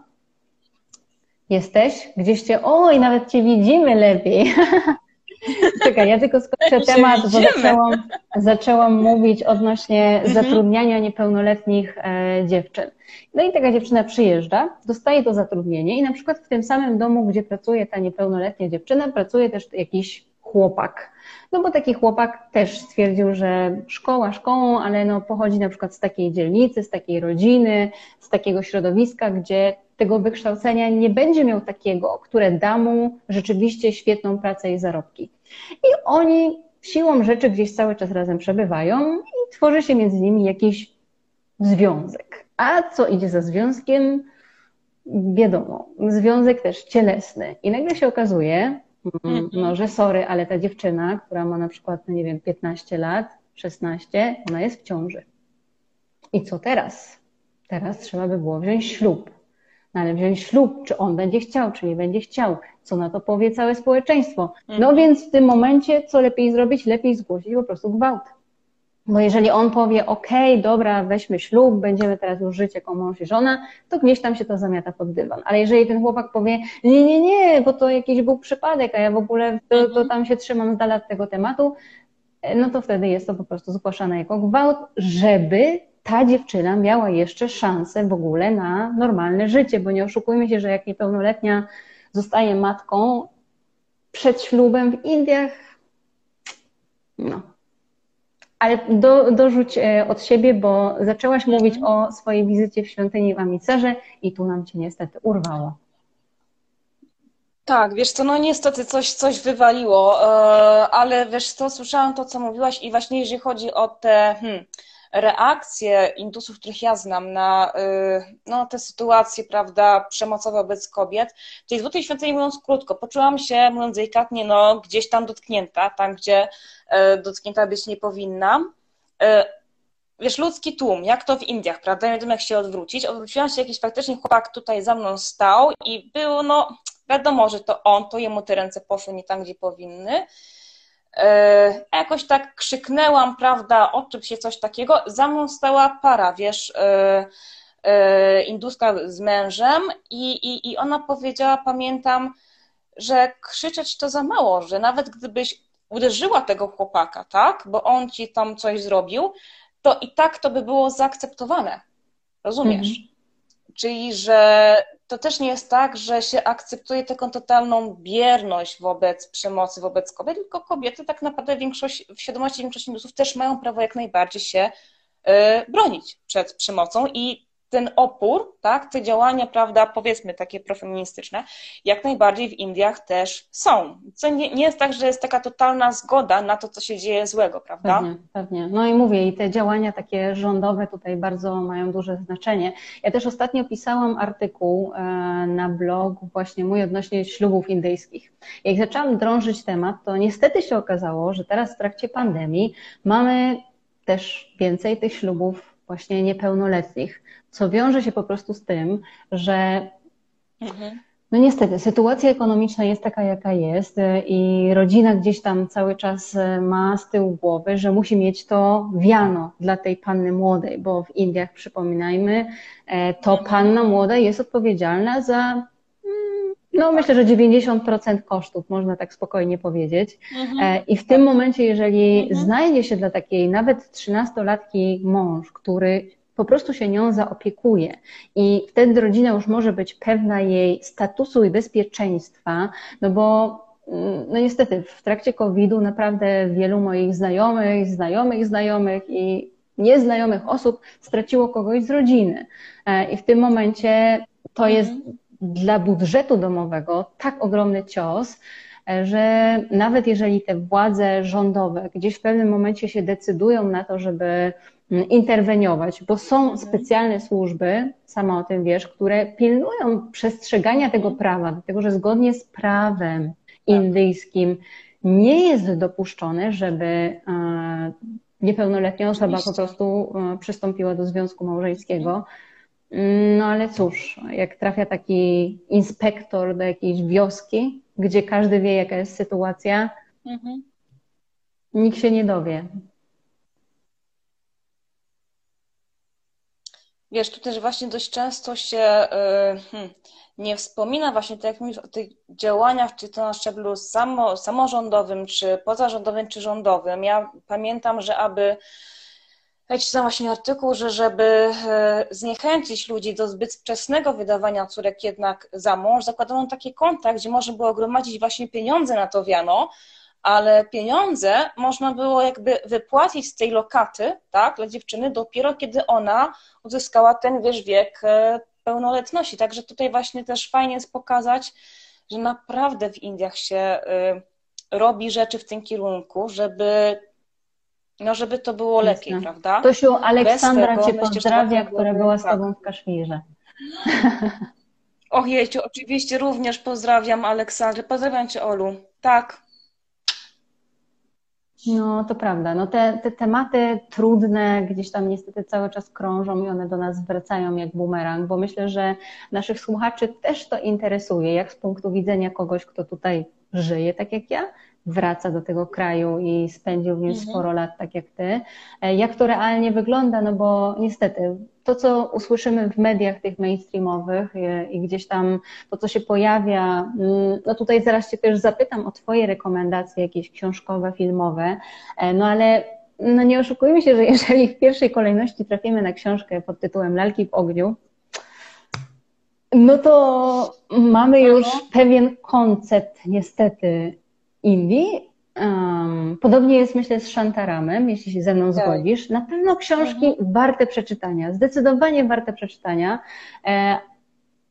Jesteś? Gdzieś cię, oj, nawet cię widzimy lepiej. Czekaj, ja tylko skończę temat, bo zaczęłam, zaczęłam mówić odnośnie mhm. zatrudniania niepełnoletnich e, dziewczyn. No i taka dziewczyna przyjeżdża, dostaje to zatrudnienie i na przykład w tym samym domu, gdzie pracuje ta niepełnoletnia dziewczyna, pracuje też jakiś chłopak. No bo taki chłopak też stwierdził, że szkoła szkołą, ale no pochodzi na przykład z takiej dzielnicy, z takiej rodziny, z takiego środowiska, gdzie tego wykształcenia nie będzie miał takiego, które da mu rzeczywiście świetną pracę i zarobki. I oni siłą rzeczy gdzieś cały czas razem przebywają i tworzy się między nimi jakiś związek. A co idzie za związkiem? Wiadomo, związek też cielesny. I nagle się okazuje, mm, no, że sorry, ale ta dziewczyna, która ma na przykład, no nie wiem, 15 lat, 16, ona jest w ciąży. I co teraz? Teraz trzeba by było wziąć ślub. No ale wziąć ślub, czy on będzie chciał, czy nie będzie chciał, co na to powie całe społeczeństwo. No mhm. więc w tym momencie, co lepiej zrobić? Lepiej zgłosić po prostu gwałt. Bo jeżeli on powie, okej, okay, dobra, weźmy ślub, będziemy teraz już żyć jako mąż i żona, to gdzieś tam się to zamiata pod dywan. Ale jeżeli ten chłopak powie, nie, nie, nie, bo to jakiś był przypadek, a ja w ogóle to, to mhm. tam się trzymam z dala od tego tematu, no to wtedy jest to po prostu zgłaszane jako gwałt, żeby ta dziewczyna miała jeszcze szansę w ogóle na normalne życie, bo nie oszukujmy się, że jak niepełnoletnia zostaje matką przed ślubem w Indiach, no. Ale do, dorzuć e, od siebie, bo zaczęłaś mówić o swojej wizycie w świątyni w Amicerze i tu nam cię niestety urwało. Tak, wiesz co, no niestety coś, coś wywaliło, e, ale wiesz co, słyszałam to, co mówiłaś i właśnie jeżeli chodzi o te... Hmm, reakcje Indusów, których ja znam na y, no, te sytuacje, prawda, przemocowe wobec kobiet. Czyli Złotej Świątyni, mówiąc krótko, poczułam się, mówiąc delikatnie, no, gdzieś tam dotknięta, tam, gdzie y, dotknięta być nie powinna. Y, wiesz, ludzki tłum, jak to w Indiach, prawda, nie wiem jak się odwrócić. Odwróciłam się, jakiś faktycznie chłopak tutaj za mną stał i był, no, wiadomo, że to on, to jemu te ręce poszły nie tam, gdzie powinny. E, jakoś tak krzyknęłam, prawda, o czym się coś takiego. Za mną stała para, wiesz, e, e, induska z mężem i, i, i ona powiedziała, pamiętam, że krzyczeć to za mało, że nawet gdybyś uderzyła tego chłopaka, tak, bo on ci tam coś zrobił, to i tak to by było zaakceptowane. Rozumiesz? Mhm. Czyli, że to też nie jest tak, że się akceptuje taką totalną bierność wobec przemocy wobec kobiet, tylko kobiety tak naprawdę większość, w świadomości większości Indusów też mają prawo jak najbardziej się y, bronić przed przemocą i ten opór, tak, te działania, prawda, powiedzmy takie profeministyczne, jak najbardziej w Indiach też są. Co nie, nie, jest tak, że jest taka totalna zgoda na to, co się dzieje złego, prawda? Pewnie, pewnie. No i mówię, i te działania takie rządowe tutaj bardzo mają duże znaczenie. Ja też ostatnio pisałam artykuł e, na blog właśnie mój odnośnie ślubów indyjskich. Jak zaczęłam drążyć temat, to niestety się okazało, że teraz w trakcie pandemii mamy też więcej tych ślubów właśnie niepełnoletnich co wiąże się po prostu z tym, że mhm. no niestety sytuacja ekonomiczna jest taka, jaka jest y, i rodzina gdzieś tam cały czas y, ma z tyłu głowy, że musi mieć to wiano dla tej panny młodej, bo w Indiach, przypominajmy, e, to panna młoda jest odpowiedzialna za no, myślę, że 90% kosztów, można tak spokojnie powiedzieć. Mhm. E, I w tym momencie, jeżeli mhm. znajdzie się dla takiej nawet 13-latki mąż, który po prostu się nią zaopiekuje. I wtedy rodzina już może być pewna jej statusu i bezpieczeństwa, no bo mm, no niestety w trakcie COVID-u naprawdę wielu moich znajomych, znajomych, znajomych i nieznajomych osób straciło kogoś z rodziny. E, I w tym momencie to jest mhm. Dla budżetu domowego tak ogromny cios, e, że nawet jeżeli te władze rządowe gdzieś w pewnym momencie się decydują na to, żeby mm, interweniować, bo są mhm. specjalne służby, sama o tym wiesz, które pilnują przestrzegania tego mhm. prawa, dlatego że zgodnie z prawem tak. indyjskim nie jest dopuszczone, żeby e, niepełnoletnia osoba po prostu e, przystąpiła do związku małżeńskiego. Mm, no ale cóż, jak trafia taki inspektor do jakiejś wioski, gdzie każdy wie, jaka jest sytuacja, mhm. nikt się nie dowie. Wiesz, tu też właśnie dość często się. Yy, hmm nie wspomina właśnie tak jak mówisz, o tych działaniach, czy to na szczeblu samo, samorządowym, czy pozarządowym, czy rządowym. Ja pamiętam, że aby ja czytałam właśnie artykuł, że żeby e, zniechęcić ludzi do zbyt wczesnego wydawania córek jednak za mąż, zakładano takie konta, gdzie można było gromadzić właśnie pieniądze na to wiano, ale pieniądze można było jakby wypłacić z tej lokaty, tak, dla dziewczyny dopiero kiedy ona uzyskała ten, wiesz, wiek e, pełnoletności. Także tutaj właśnie też fajnie jest pokazać, że naprawdę w Indiach się y, robi rzeczy w tym kierunku, żeby no żeby to było lepiej, Jasne. prawda? Tosiu, Aleksandra tego, Cię pozdrawia, która była z tak. Tobą w Kaszmirze. Ojejciu, oczywiście również pozdrawiam Aleksandrę. Pozdrawiam Cię, Olu. Tak, no, to prawda. No te, te tematy trudne gdzieś tam niestety cały czas krążą i one do nas wracają jak bumerang, bo myślę, że naszych słuchaczy też to interesuje, jak z punktu widzenia kogoś, kto tutaj żyje tak jak ja, wraca do tego kraju i spędził w nim mhm. sporo lat, tak jak ty. E, jak to realnie wygląda? No bo niestety to, co usłyszymy w mediach tych mainstreamowych e, i gdzieś tam to, co się pojawia, mm, no tutaj zaraz Cię też zapytam o Twoje rekomendacje, jakieś książkowe, filmowe, e, no ale no nie oszukujmy się, że jeżeli w pierwszej kolejności trafimy na książkę pod tytułem Lalki w ogniu, no to mamy już pewien koncept niestety Indii. Um, podobnie jest, myślę, z Shantaramem, jeśli się ze mną tak. zgodzisz. Na pewno książki mhm. warte przeczytania, zdecydowanie warte przeczytania. E,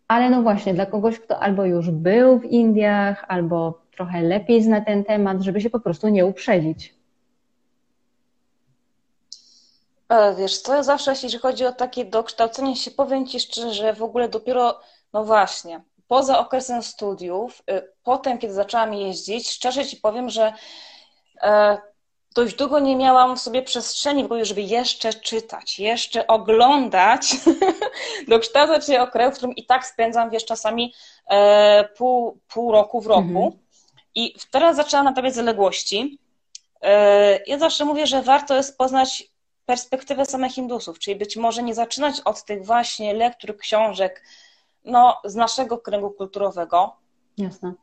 ale no właśnie, dla kogoś, kto albo już był w Indiach, albo trochę lepiej zna ten temat, żeby się po prostu nie uprzedzić. E, wiesz co, zawsze jeśli chodzi o takie dokształcenie się, powiem Ci szczerze, że w ogóle dopiero, no właśnie, poza okresem studiów, y, potem, kiedy zaczęłam jeździć, szczerze Ci powiem, że e, dość długo nie miałam w sobie przestrzeni w ogóle, żeby jeszcze czytać, jeszcze oglądać, dokształcać się o kraju, w którym i tak spędzam, wiesz, czasami e, pół, pół roku w roku. Mhm. I teraz zaczęłam natawiać zaległości. E, ja zawsze mówię, że warto jest poznać perspektywę samych Hindusów, czyli być może nie zaczynać od tych właśnie lektur, książek, no, z naszego kręgu kulturowego. Jasne.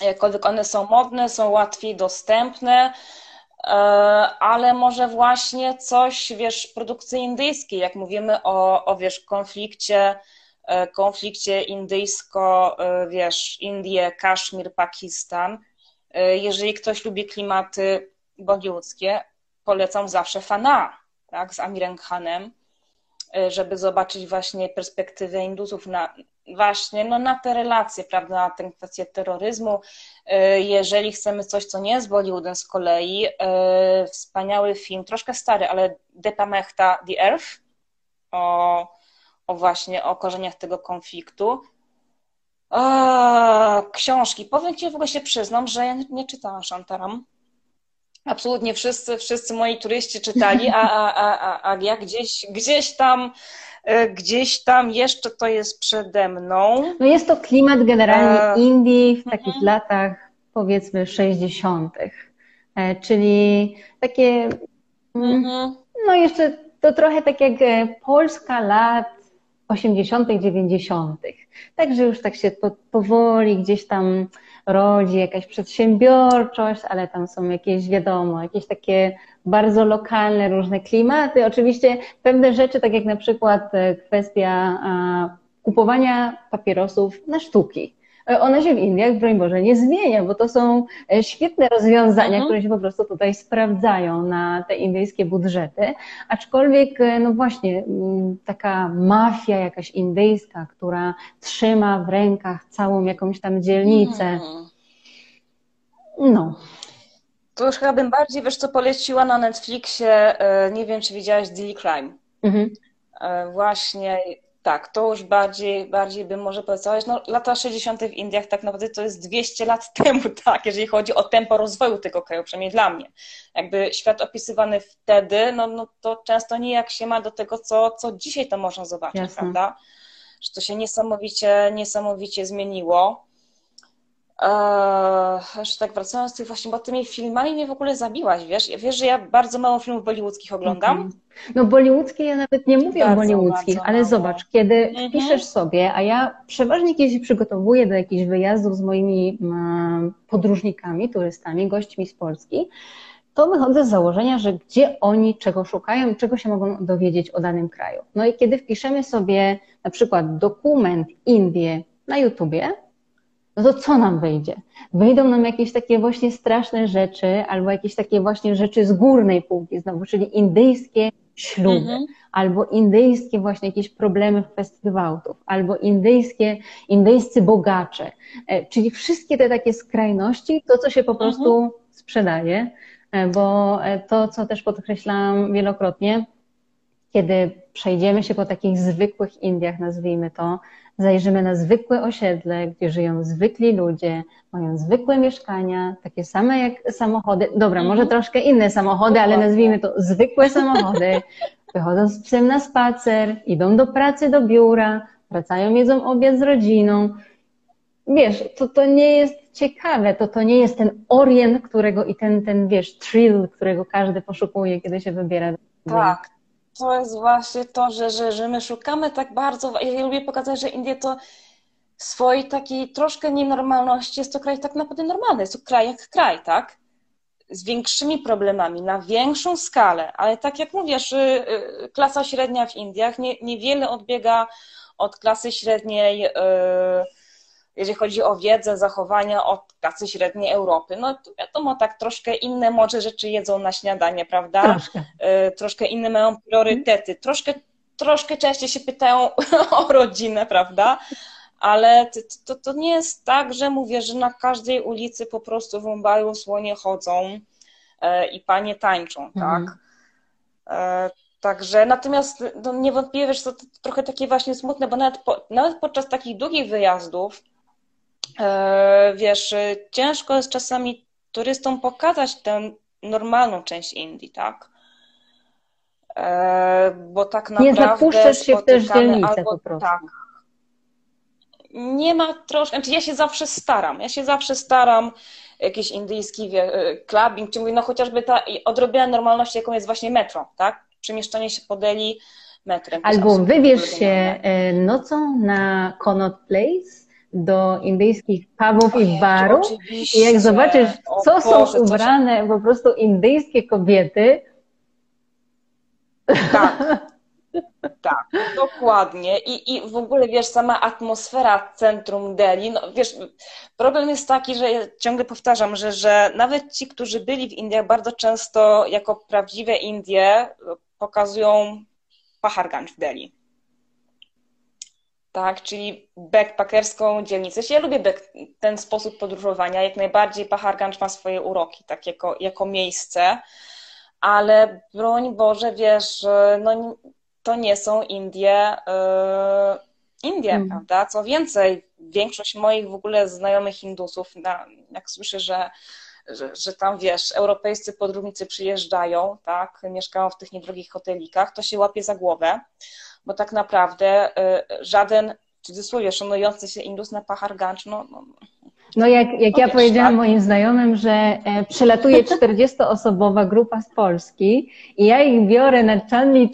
Jakkolwiek one są modne, są łatwiej dostępne, e, ale może właśnie coś, wiesz, produkcji indyjskiej, jak mówimy o, o wiesz, konflikcie, e, konflikcie indyjsko, e, wiesz, Indie, Kaszmir, Pakistan. Jeżeli ktoś lubi klimaty bollywoodzkie, polecam zawsze Fana, tak, z Amirem Khanem, żeby zobaczyć właśnie perspektywę Indusów na, właśnie no, na te relacje, prawda, na tę kwestię terroryzmu. E, jeżeli chcemy coś, co nie jest Bollywoodem z kolei, e, wspaniały film, troszkę stary, ale Depa Mehta, The Earth, o, o właśnie o korzeniach tego konfliktu. O, książki. Powiem Ci, w ogóle się przyznam, że ja nie czytałam Shantaram. Absolutnie wszyscy, wszyscy moi turyści czytali, a, a, a, a, ja gdzieś, gdzieś tam gdzieś tam jeszcze to jest przede mną. No jest to klimat generalnie e... Indii w takich mhm. latach powiedzmy 60., e, czyli takie mm, mhm. no jeszcze to trochę tak jak e, Polska lat 80., 90. Także już tak się powoli gdzieś tam rodzi jakaś przedsiębiorczość, ale tam są jakieś, wiadomo, jakieś takie bardzo lokalne różne klimaty. Oczywiście pewne rzeczy, tak jak na przykład e, kwestia kupowania papierosów na sztuki. E, ona się w Indiach, broń Boże, nie zmienia, bo to są e, świetne rozwiązania, mhm. które się po prostu tutaj sprawdzają na te indyjskie budżety. Aczkolwiek, e, no właśnie, taka mafia jakaś indyjska, która trzyma w rękach całą jakąś tam dzielnicę. Mhm. No. To już chyba bym bardziej, wiesz co, poleciła na Netflixie, nie wiem, czy widziałaś Daily Crime. Mhm. Właśnie tak, to już bardziej, bardziej bym może polecałeś. No, lata 60. w Indiach tak naprawdę to jest 200 lat temu, tak, jeżeli chodzi o tempo rozwoju tego kraju, przynajmniej dla mnie. Jakby świat opisywany wtedy, no, no to często nijak się ma do tego, co, co dzisiaj to można zobaczyć, Jasne. prawda? Że to się niesamowicie, niesamowicie zmieniło. Eee, jeszcze tak wracając do tych właśnie, bo tymi filmami mnie w ogóle zabiłaś, wiesz? Wiesz, że ja bardzo mało filmów bollywoodzkich oglądam? Mm -hmm. No bollywoodzkie ja nawet nie mówię bardzo, o bollywoodzkich, ale mało. zobacz, kiedy mm -hmm. wpiszesz sobie, a ja przeważnie kiedy się przygotowuję do jakichś wyjazdów z moimi um, podróżnikami, turystami, gośćmi z Polski, to wychodzę z założenia, że gdzie oni czego szukają i czego się mogą dowiedzieć o danym kraju. No i kiedy wpiszemy sobie na przykład dokument Indie na YouTubie, no to co nam wyjdzie? Wyjdą nam jakieś takie właśnie straszne rzeczy, albo jakieś takie właśnie rzeczy z górnej półki znowu, czyli indyjskie śluby, mhm. albo indyjskie właśnie jakieś problemy w kwestii gwałtów, albo indyjskie, indyjscy bogacze, e, czyli wszystkie te takie skrajności, to co się po mhm. prostu sprzedaje, e, bo e, to, co też podkreślałam wielokrotnie, kiedy przejdziemy się po takich zwykłych Indiach, nazwijmy to, zajrzymy na zwykłe osiedle, gdzie żyją zwykli ludzie, mają zwykłe mieszkania, takie same jak samochody. Dobra, może mhm. troszkę inne samochody, ale nazwijmy to zwykłe samochody. Wychodzą z psem na spacer, idą do pracy, do biura, wracają, jedzą obiad z rodziną. Wiesz, to, to nie jest ciekawe, to, to nie jest ten orient, którego i ten, ten, wiesz, thrill, którego każdy poszukuje, kiedy się wybiera. Tak, to jest właśnie to, że, że, że my szukamy tak bardzo, ja lubię pokazać, że Indie to swojej takiej troszkę nienormalności jest to kraj tak naprawdę normalny, jest to kraj jak kraj, tak? Z większymi problemami, na większą skalę, ale tak jak mówisz, y, y, klasa średnia w Indiach nie, niewiele odbiega od klasy średniej yy, jeżeli chodzi o wiedzę, zachowania od klasy średniej Europy. No to wiadomo, tak troszkę inne może rzeczy jedzą na śniadanie, prawda? Troszkę, e, troszkę inne mają priorytety, troszkę, troszkę częściej się pytają o rodzinę, prawda? Ale to, to nie jest tak, że mówię, że na każdej ulicy po prostu w Mumbaiu słonie chodzą e, i panie tańczą, tak? E, także natomiast no, niewątpliwie wiesz, to, to, trochę takie właśnie smutne, bo nawet, po, nawet podczas takich długich wyjazdów wiesz, ciężko jest czasami turystom pokazać tę normalną część Indii, tak? E, bo tak naprawdę. Nie zapuszczasz się w też dzielnicę albo, po prostu. Tak. Nie ma troszkę, znaczy ja się zawsze staram, ja się zawsze staram, jakiś indyjski wie, e, clubbing, czy mówię, no chociażby ta odrobina normalności, jaką jest właśnie metro, tak? Przemieszczanie się po Delhi metrem. Albo wybierz się nocą na Connaught Place, do indyjskich pubów i barów i jak zobaczysz, co Boże, są ubrane się... po prostu indyjskie kobiety. Tak, tak, dokładnie. I, I w ogóle, wiesz, sama atmosfera centrum Delhi, no wiesz, problem jest taki, że ja ciągle powtarzam, że, że nawet ci, którzy byli w Indiach, bardzo często jako prawdziwe Indie pokazują Paharganj w Delhi tak, czyli backpackerską dzielnicę. Ja lubię back, ten sposób podróżowania, jak najbardziej Paharganj ma swoje uroki, tak jako, jako miejsce, ale broń Boże, wiesz, no to nie są Indie, yy, Indie, mm. prawda? Co więcej, większość moich w ogóle znajomych Hindusów, na, jak słyszę, że, że, że tam, wiesz, europejscy podróżnicy przyjeżdżają, tak, mieszkają w tych niedrogich hotelikach, to się łapie za głowę, bo tak naprawdę y, żaden w cudzysłowie szanujący się Indus na Pachar Ganj, no, no, No jak, jak ja powiedziałam tak? moim znajomym, że e, przylatuje 40-osobowa grupa z Polski i ja ich biorę na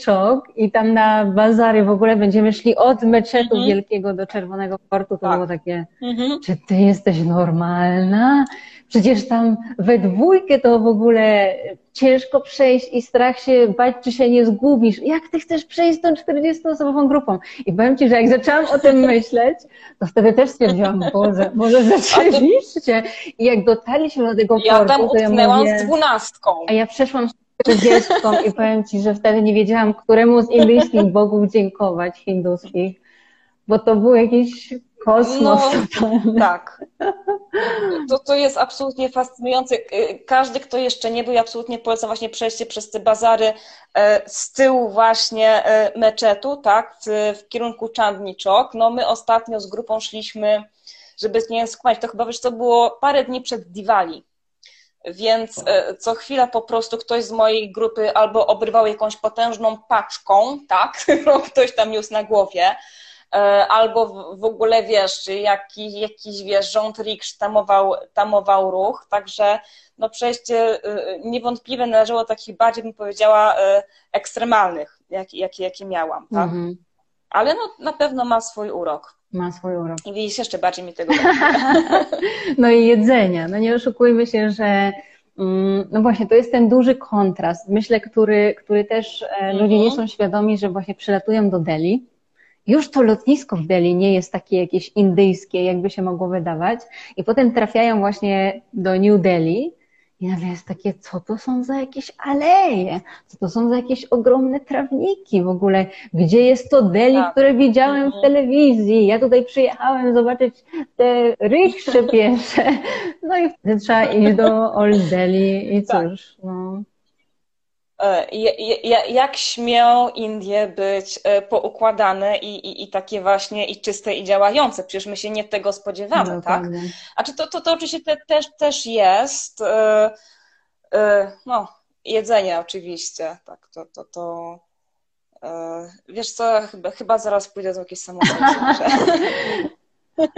Chowk i tam na bazary w ogóle będziemy szli od meczetu mhm. wielkiego do Czerwonego Portu, to tak. było takie, mhm. czy ty jesteś normalna? Przecież tam we dwójkę to w ogóle ciężko przejść i strach się bać, czy się nie zgubisz. Jak ty chcesz przejść z tą 40-osobową grupą? I powiem Ci, że jak zaczęłam o tym myśleć, to wtedy też stwierdziłam, Boże, może rzeczywiście. I jak dotarliśmy do tego ja portu, tam to ja mówię, z dwunastką. A ja przeszłam z 40 i powiem Ci, że wtedy nie wiedziałam, któremu z indyjskich bogów dziękować, hinduskich, bo to był jakiś Kosmos. No, tak. To, to jest absolutnie fascynujące. Każdy, kto jeszcze nie był, absolutnie polecam właśnie przejście przez te bazary e, z tyłu właśnie e, meczetu, tak, w, w kierunku Chandniczok. No my ostatnio z grupą szliśmy, żeby nie skłamać, to chyba wiesz, to było parę dni przed Diwali. Więc e, co chwila po prostu ktoś z mojej grupy albo obrywał jakąś potężną paczką, tak, którą ktoś tam niósł na głowie, albo w ogóle wiesz, jakiś, jakiś wiesz, rząd riksz tamował, tamował ruch, także no przejście e, niewątpliwie należało takich bardziej, bym powiedziała, e, ekstremalnych, jakie, jakie, jakie miałam, tak? Mhm. Ale no, na pewno ma swój urok. Ma swój urok. I widzisz, jeszcze bardziej mi tego No i jedzenia. No nie oszukujmy się, że mm, no właśnie, to jest ten duży kontrast, myślę, który, który też ludzie nie mhm. są świadomi, że właśnie przylatują do Delhi, już to lotnisko w Delhi nie jest takie jakieś indyjskie, jakby się mogło wydawać. I potem trafiają właśnie do New Delhi i nagle jest takie, co to są za jakieś aleje? Co to są za jakieś ogromne trawniki w ogóle? Gdzie jest to Delhi, tak. które widziałem w mhm. telewizji? Ja tutaj przyjechałem zobaczyć te ryksze piesze. No i wtedy trzeba iść do Old Delhi i tak. cóż, no. E, jak śmią Indie być e, poukładane i, i, i takie właśnie i czyste i działające? Przecież my się nie tego spodziewamy, no, tak? A czy to, to, to oczywiście te, też, też jest, e, no, jedzenie oczywiście, tak, to, to, to wiesz co, chyba, chyba zaraz pójdę do jakiejś samochody.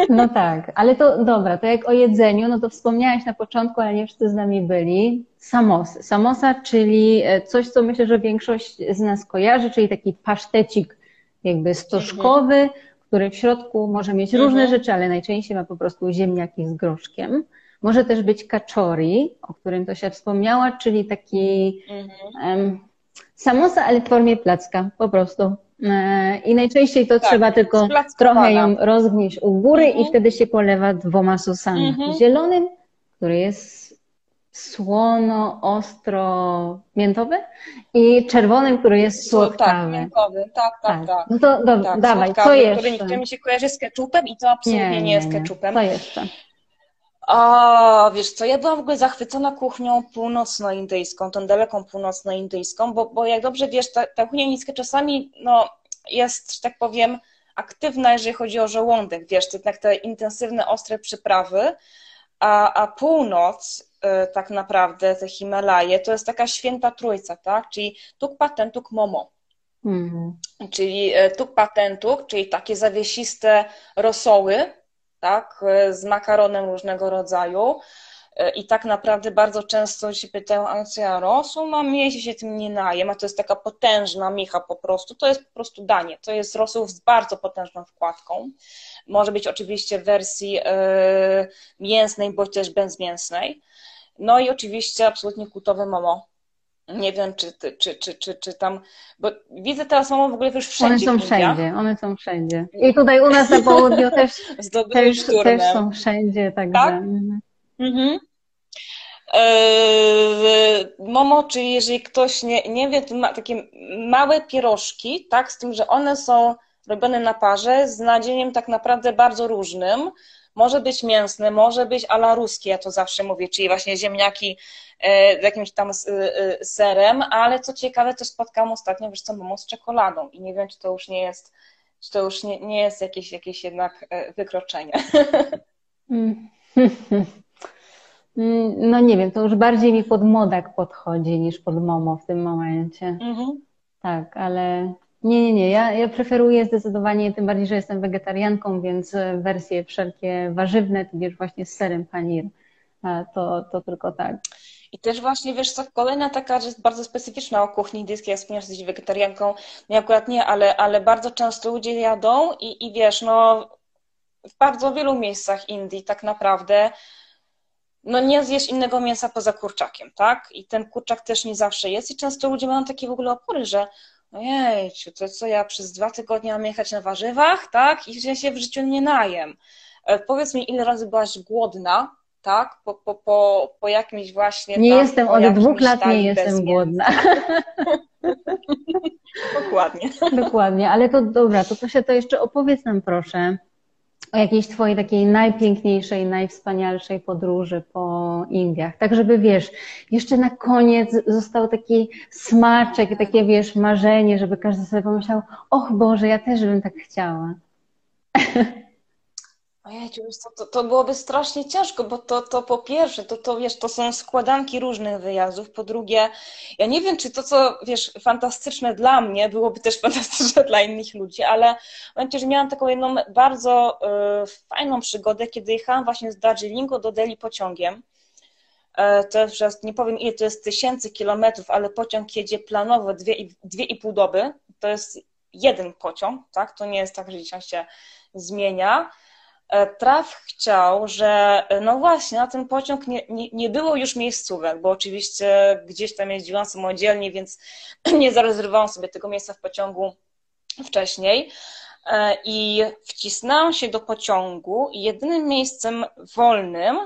No tak, ale to dobra, to jak o jedzeniu, no to wspomniałaś na początku, ale nie wszyscy z nami byli. Samosy. Samosa, czyli e, coś, co myślę, że większość z nas kojarzy, czyli taki pasztecik jakby stożkowy, mhm. który w środku może mieć mhm. różne rzeczy, ale najczęściej ma po prostu ziemniaki z groszkiem. Może też być kaczori, o którym to się wspomniała, czyli taki mhm. um, samosa, ale w formie placka, po prostu. E, I najczęściej to tak, trzeba tylko trochę ją rozgnieść u góry mhm. i wtedy się polewa dwoma sosami. Mhm. Zielonym, który jest słono, ostro, miętowy i czerwonym, który jest słodkawy. Tak, miętowy, tak, tak, tak. tak. No to do, tak, dawaj, co jeszcze? Który mi się kojarzy z keczupem i to absolutnie nie, nie, nie jest keczupem. Co jeszcze? O, wiesz co, ja byłam w ogóle zachwycona kuchnią północnoindyjską, tą daleką północnoindyjską, bo, bo jak dobrze wiesz, ta, ta kuchnia niska czasami no, jest, że tak powiem, aktywna, jeżeli chodzi o żołądek, wiesz, to jednak te intensywne, ostre przyprawy, a, a północ y, tak naprawdę, te Himalaje, to jest taka święta trójca, tak, czyli tukpa, tentuk, momo. Mhm. Czyli y, tukpa, tentuk, czyli takie zawiesiste rosoły, tak, z makaronem różnego rodzaju. I tak naprawdę bardzo często się pytają, a co ja rosół mam jeść, się tym nie najem, a to jest taka potężna micha po prostu, to jest po prostu danie, to jest rosół z bardzo potężną wkładką. Może być oczywiście w wersji yy, mięsnej, bądź też bezmięsnej. No i oczywiście absolutnie kultowe momo, nie wiem, czy, czy, czy, czy, czy tam, bo widzę teraz mamą w ogóle już wszędzie. One są wszędzie, one są wszędzie. I tutaj u nas na południu też, też, też są wszędzie, także. Tak? Mhm. mhm. Eee, Momo, czyli jeżeli ktoś nie, nie wie, to ma takie małe pierożki, tak, z tym, że one są robione na parze z nadzieniem tak naprawdę bardzo różnym. Może być mięsny, może być ala ruskie, ja to zawsze mówię, czyli właśnie ziemniaki e, jakimś tam e, e, serem, ale co ciekawe, też spotkałam ostatnio, wiesz co, momo z czekoladą i nie wiem, czy to już nie jest, czy to już nie, nie jest jakieś, jakieś jednak wykroczenie. Mm. No nie wiem, to już bardziej mi pod modak podchodzi niż pod momo w tym momencie. Mhm. Tak, ale Nie, nie, nie. Ja, ja preferuję zdecydowanie, tym bardziej, że jestem wegetarianką, więc wersje wszelkie warzywne, tudzież właśnie z serem panir, to, to tylko tak. I też właśnie, wiesz co, kolejna taka rzecz bardzo specyficzna o kuchni indyjskiej, jak wspomniasz, jesteś wegetarianką, nie akurat nie, ale, ale bardzo często ludzie jadą i, i wiesz, no w bardzo wielu miejscach Indii tak naprawdę no nie zjesz innego mięsa poza kurczakiem, tak? I ten kurczak też nie zawsze jest i często ludzie mają takie w ogóle opory, że ojej, to co ja przez dwa tygodnie mam jechać na warzywach, tak? I ja się w życiu nie najem. E, powiedz mi, ile razy byłaś głodna, tak? Po, po, po, po jakimś właśnie. Nie jestem od dwóch lat, nie jestem głodna. Dokładnie. Dokładnie, ale to dobra, to, się to jeszcze opowiedz nam proszę o jakiejś Twojej takiej najpiękniejszej, najwspanialszej podróży po Indiach. Tak, żeby wiesz, jeszcze na koniec został taki smaczek, takie wiesz, marzenie, żeby każdy sobie pomyślał, och Boże, ja też bym tak chciała. Ojej, to, to, to byłoby strasznie ciężko, bo to, to po pierwsze, to, to wiesz, to są składanki różnych wyjazdów. Po drugie, ja nie wiem, czy to, co wiesz, fantastyczne dla mnie, byłoby też fantastyczne dla innych ludzi, ale momencie, że miałam taką jedną bardzo y, fajną przygodę, kiedy jechałam właśnie z Darjeelingu do Delhi pociągiem. E, to jest, nie powiem ile to jest tysięcy kilometrów, ale pociąg jedzie planowo dwie, dwie i pół doby. To jest jeden pociąg, tak? To nie jest tak, że gdzieś się zmienia. E, Traf chciał, że e, no właśnie, na ten pociąg nie, nie, nie było już miejscówek, bo oczywiście gdzieś tam jeździłam samodzielnie, więc nie zarezerwowałam sobie tego miejsca w pociągu wcześniej. E, I wcisnęłam się do pociągu i jedynym miejscem wolnym,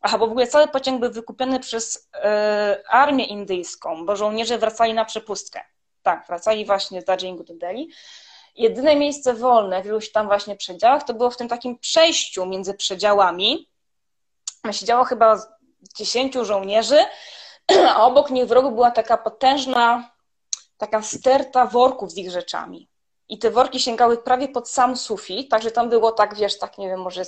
aha, bo w ogóle cały pociąg był wykupiony przez armię indyjską, bo żołnierze wracali na przepustkę. Tak, wracali właśnie z Darjeelingu do Delhi jedyne miejsce wolne w iluś tam właśnie przedziałach to było w tym takim przejściu między przedziałami. Siedziało chyba dziesięciu żołnierzy, a obok nich w rogu była taka potężna, taka sterta worków z ich rzeczami. I te worki sięgały prawie pod sam sufit, także tam było tak, wiesz, tak nie wiem, może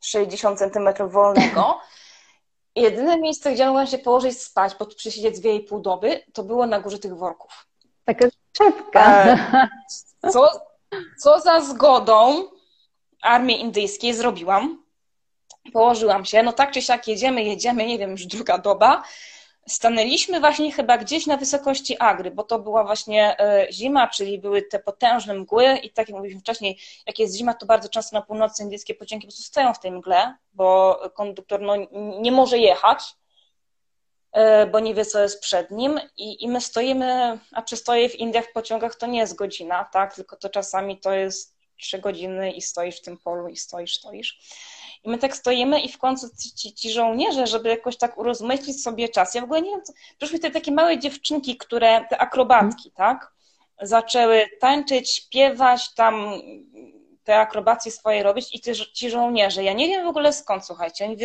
60 centymetrów wolnego. Jedyne miejsce, gdzie mogłam się położyć spać, pod przysiedzieć dwie i pół doby, to było na górze tych worków. Taka czepka. E, co, co za zgodą armii indyjskiej zrobiłam? Położyłam się, no tak czy siak jedziemy, jedziemy, nie wiem, już druga doba. Stanęliśmy właśnie chyba gdzieś na wysokości Agry, bo to była właśnie e, zima, czyli były te potężne mgły i tak jak mówiliśmy wcześniej, jak jest zima, to bardzo często na północy indyjskie pociągi po prostu stoją w tej mgle, bo konduktor no, nie może jechać, bo nie wie, co jest przed nim i, i my stoimy, a przystoję w Indiach w pociągach to nie jest godzina, tak, tylko to czasami to jest trzy godziny i stoisz w tym polu i stoisz, stoisz. I my tak stoimy i w końcu ci, ci żołnierze, żeby jakoś tak urozmaicić sobie czas. Ja w ogóle nie wiem, co, przyszły te takie małe dziewczynki, które, te akrobatki, tak, zaczęły tańczyć, śpiewać, tam te akrobacje swoje robić i ci, ci żołnierze, ja nie wiem w ogóle skąd, słuchajcie, oni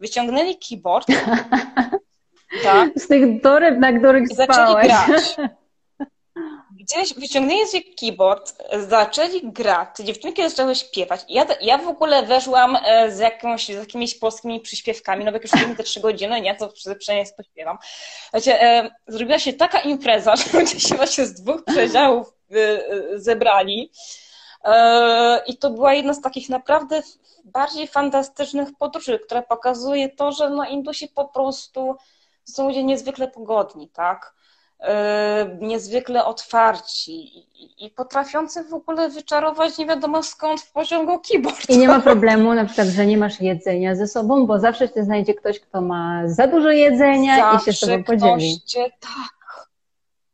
wyciągnęli keyboard tak. z tych toreb, na których I spałaś. grać. Gdzieś wyciągnęli sobie keyboard, zaczęli grać, te dziewczynki zaczęły śpiewać. Ja, ja w ogóle weszłam e, z, jakąś, z jakimiś polskimi przyśpiewkami, no bo jak już robimy te trzy godziny, nie, to przynajmniej pośpiewam. Wiecie, e, zrobiła się taka impreza, że ludzie się właśnie z dwóch przedziałów e, zebrali. I to była jedna z takich naprawdę bardziej fantastycznych podróży, która pokazuje to, że no Indusi po prostu to są ludzie niezwykle pogodni, tak? Yy, niezwykle otwarci i, i, potrafiący w ogóle wyczarować nie wiadomo skąd w pociągu keyboard. I nie ma problemu na przykład, że nie masz jedzenia ze sobą, bo zawsze się znajdzie ktoś, kto ma za dużo jedzenia zawsze i się z tobą podzieli. Cię, tak.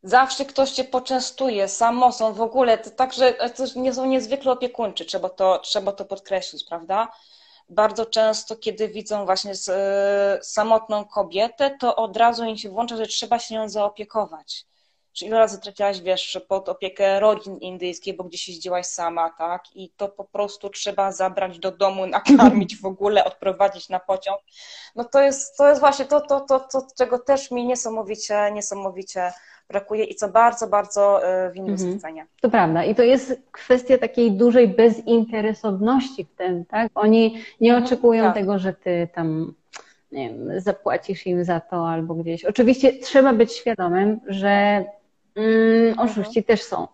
Zawsze ktoś cię poczęstuje, samosą w ogóle, to także to nie są niezwykle opiekuńczy, trzeba to, trzeba to podkreślić, prawda? Bardzo często, kiedy widzą właśnie e, samotną kobietę, to od razu im się włącza, że trzeba się nią zaopiekować. Czy ile razy trafiłaś, wiesz, pod opiekę rodzin indyjskich, bo gdzieś jeździłaś sama, tak? I to po prostu trzeba zabrać do domu, nakarmić w ogóle, odprowadzić na pociąg. No to jest, to jest właśnie to, to, to, to, czego też mi niesamowicie, niesamowicie brakuje i co bardzo, bardzo e, w Indiach mhm. To prawda i to jest kwestia takiej dużej bezinteresowności w tym, tak? Oni nie mhm, oczekują tak. tego, że ty tam nie wiem, zapłacisz im za to albo gdzieś. Oczywiście trzeba być świadomym, że mm, oszuści też są.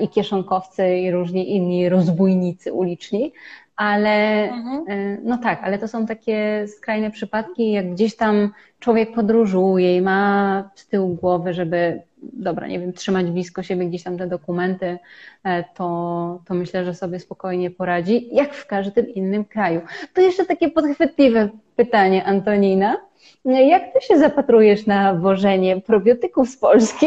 i kieszonkowcy i różni inni rozbójnicy uliczni, ale mhm. E, no tak, ale to są takie skrajne przypadki, jak gdzieś tam człowiek podróżuje i ma z tyłu głowy, żeby, dobra, nie wiem, trzymać blisko siebie gdzieś tam te dokumenty, e, to, to myślę, że sobie spokojnie poradzi, jak w każdym innym kraju. To jeszcze takie podchwytliwe pytanie, Antonina. Jak ty się zapatrujesz na wożenie probiotyków z Polski?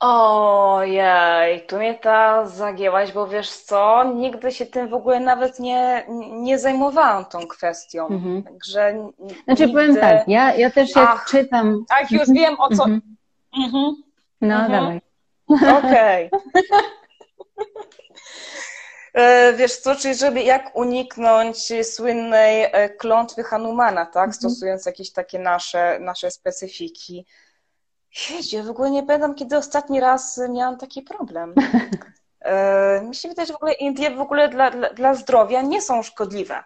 Ojej, tu mnie ta zagięłaś, bo wiesz co, nigdy się tym w ogóle nawet nie, nie zajmowałam tą kwestią. Mhm. Także znaczy nigdy... powiem tak, ja, ja też jak Ach, czytam... Tak, już wiem o co... Mhm. Mhm. No, mhm. dawaj. Okej. Okay. E, wiesz co, czyli żeby jak uniknąć słynnej e, klątwy Hanumana, tak, mhm. stosując jakieś takie nasze, nasze specyfiki. Jeździ, w ogóle nie pamiętam, kiedy ostatni raz miałam taki problem. E, mi się wydaje, że w ogóle Indie w ogóle dla, dla, dla zdrowia nie są szkodliwe.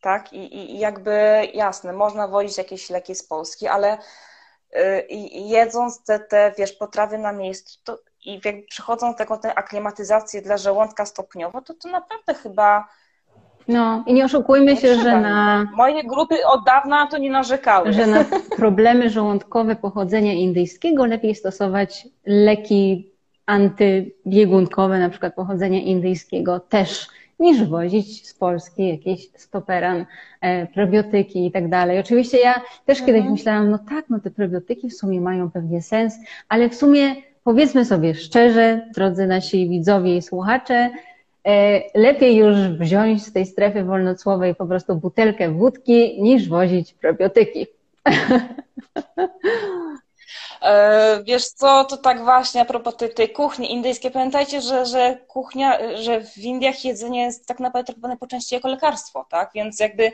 Tak? I, I, jakby jasne, można wozić jakieś leki z Polski, ale i jedząc te, te, wiesz, potrawy na miejscu, to i jak przychodzą taką tę aklimatyzację dla żołądka stopniowo, to to naprawdę chyba. No i nie oszukujmy nie się, że na. Moje grupy od dawna to nie narzekały. Że na problemy żołądkowe pochodzenia indyjskiego lepiej stosować leki antybiegunkowe, na przykład pochodzenia indyjskiego też niż wozić z Polski jakieś stoperan, e, probiotyki i tak dalej. Oczywiście ja też mhm. kiedyś myślałam, no tak, no te probiotyki w sumie mają pewnie sens, ale w sumie powiedzmy sobie szczerze, drodzy nasi widzowie i słuchacze, e, lepiej już wziąć z tej strefy wolnocłowej po prostu butelkę wódki, niż wozić probiotyki. E, wiesz co, to tak właśnie a propos tej, tej kuchni indyjskiej. Pamiętajcie, że, że kuchnia, że w Indiach jedzenie jest tak naprawdę traktowane po części jako lekarstwo, tak? Więc jakby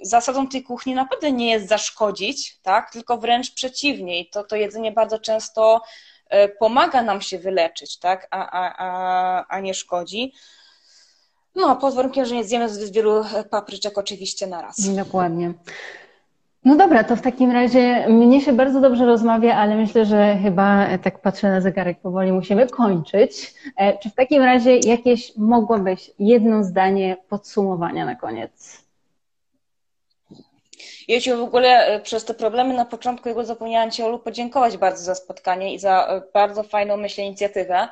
zasadą tej kuchni naprawdę nie jest zaszkodzić, tak? Tylko wręcz przeciwnie. I to, to jedzenie bardzo często pomaga nam się wyleczyć, tak, a, a, a, a nie szkodzi. No, pod warunkiem, że nie zjemy zbyt wielu papryczek oczywiście na raz. Dokładnie. No dobra, to w takim razie mnie się bardzo dobrze rozmawia, ale myślę, że chyba e, tak patrzę na zegarek, powoli musimy kończyć. E, czy w takim razie jakieś mogłabyś jedno zdanie podsumowania na koniec? Ja Ci w ogóle e, przez te problemy na początku jego zapomniałam Ci, Olu, podziękować bardzo za spotkanie i za e, bardzo fajną, myślę, inicjatywę.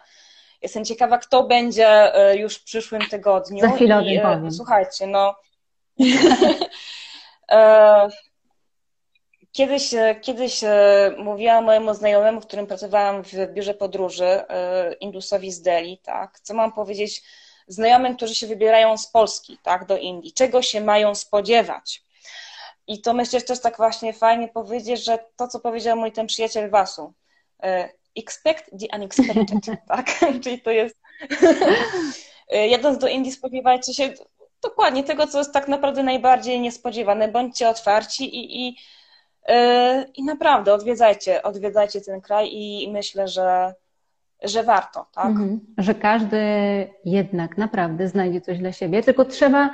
Jestem ciekawa, kto będzie e, już w przyszłym tygodniu. Za chwilę o tym powiem. Słuchajcie, no... Kiedyś, kiedyś mówiłam mojemu znajomemu, w którym pracowałam w biurze podróży, Indusowi z Delhi, tak, co mam powiedzieć znajomym, którzy się wybierają z Polski, tak, do Indii, czego się mają spodziewać. I to myślę, że też tak właśnie fajnie powiedzieć, że to, co powiedział mój ten przyjaciel Wasu, e, expect the unexpected, tak? Czyli to jest, e, jadąc do Indii spodziewajcie się dokładnie tego, co jest tak naprawdę najbardziej niespodziewane. Bądźcie otwarci i, i, e, i naprawdę odwiedzajcie, odwiedzajcie ten kraj i myślę, że, że warto, tak? Mhm. Że każdy jednak naprawdę znajdzie coś dla siebie, tylko trzeba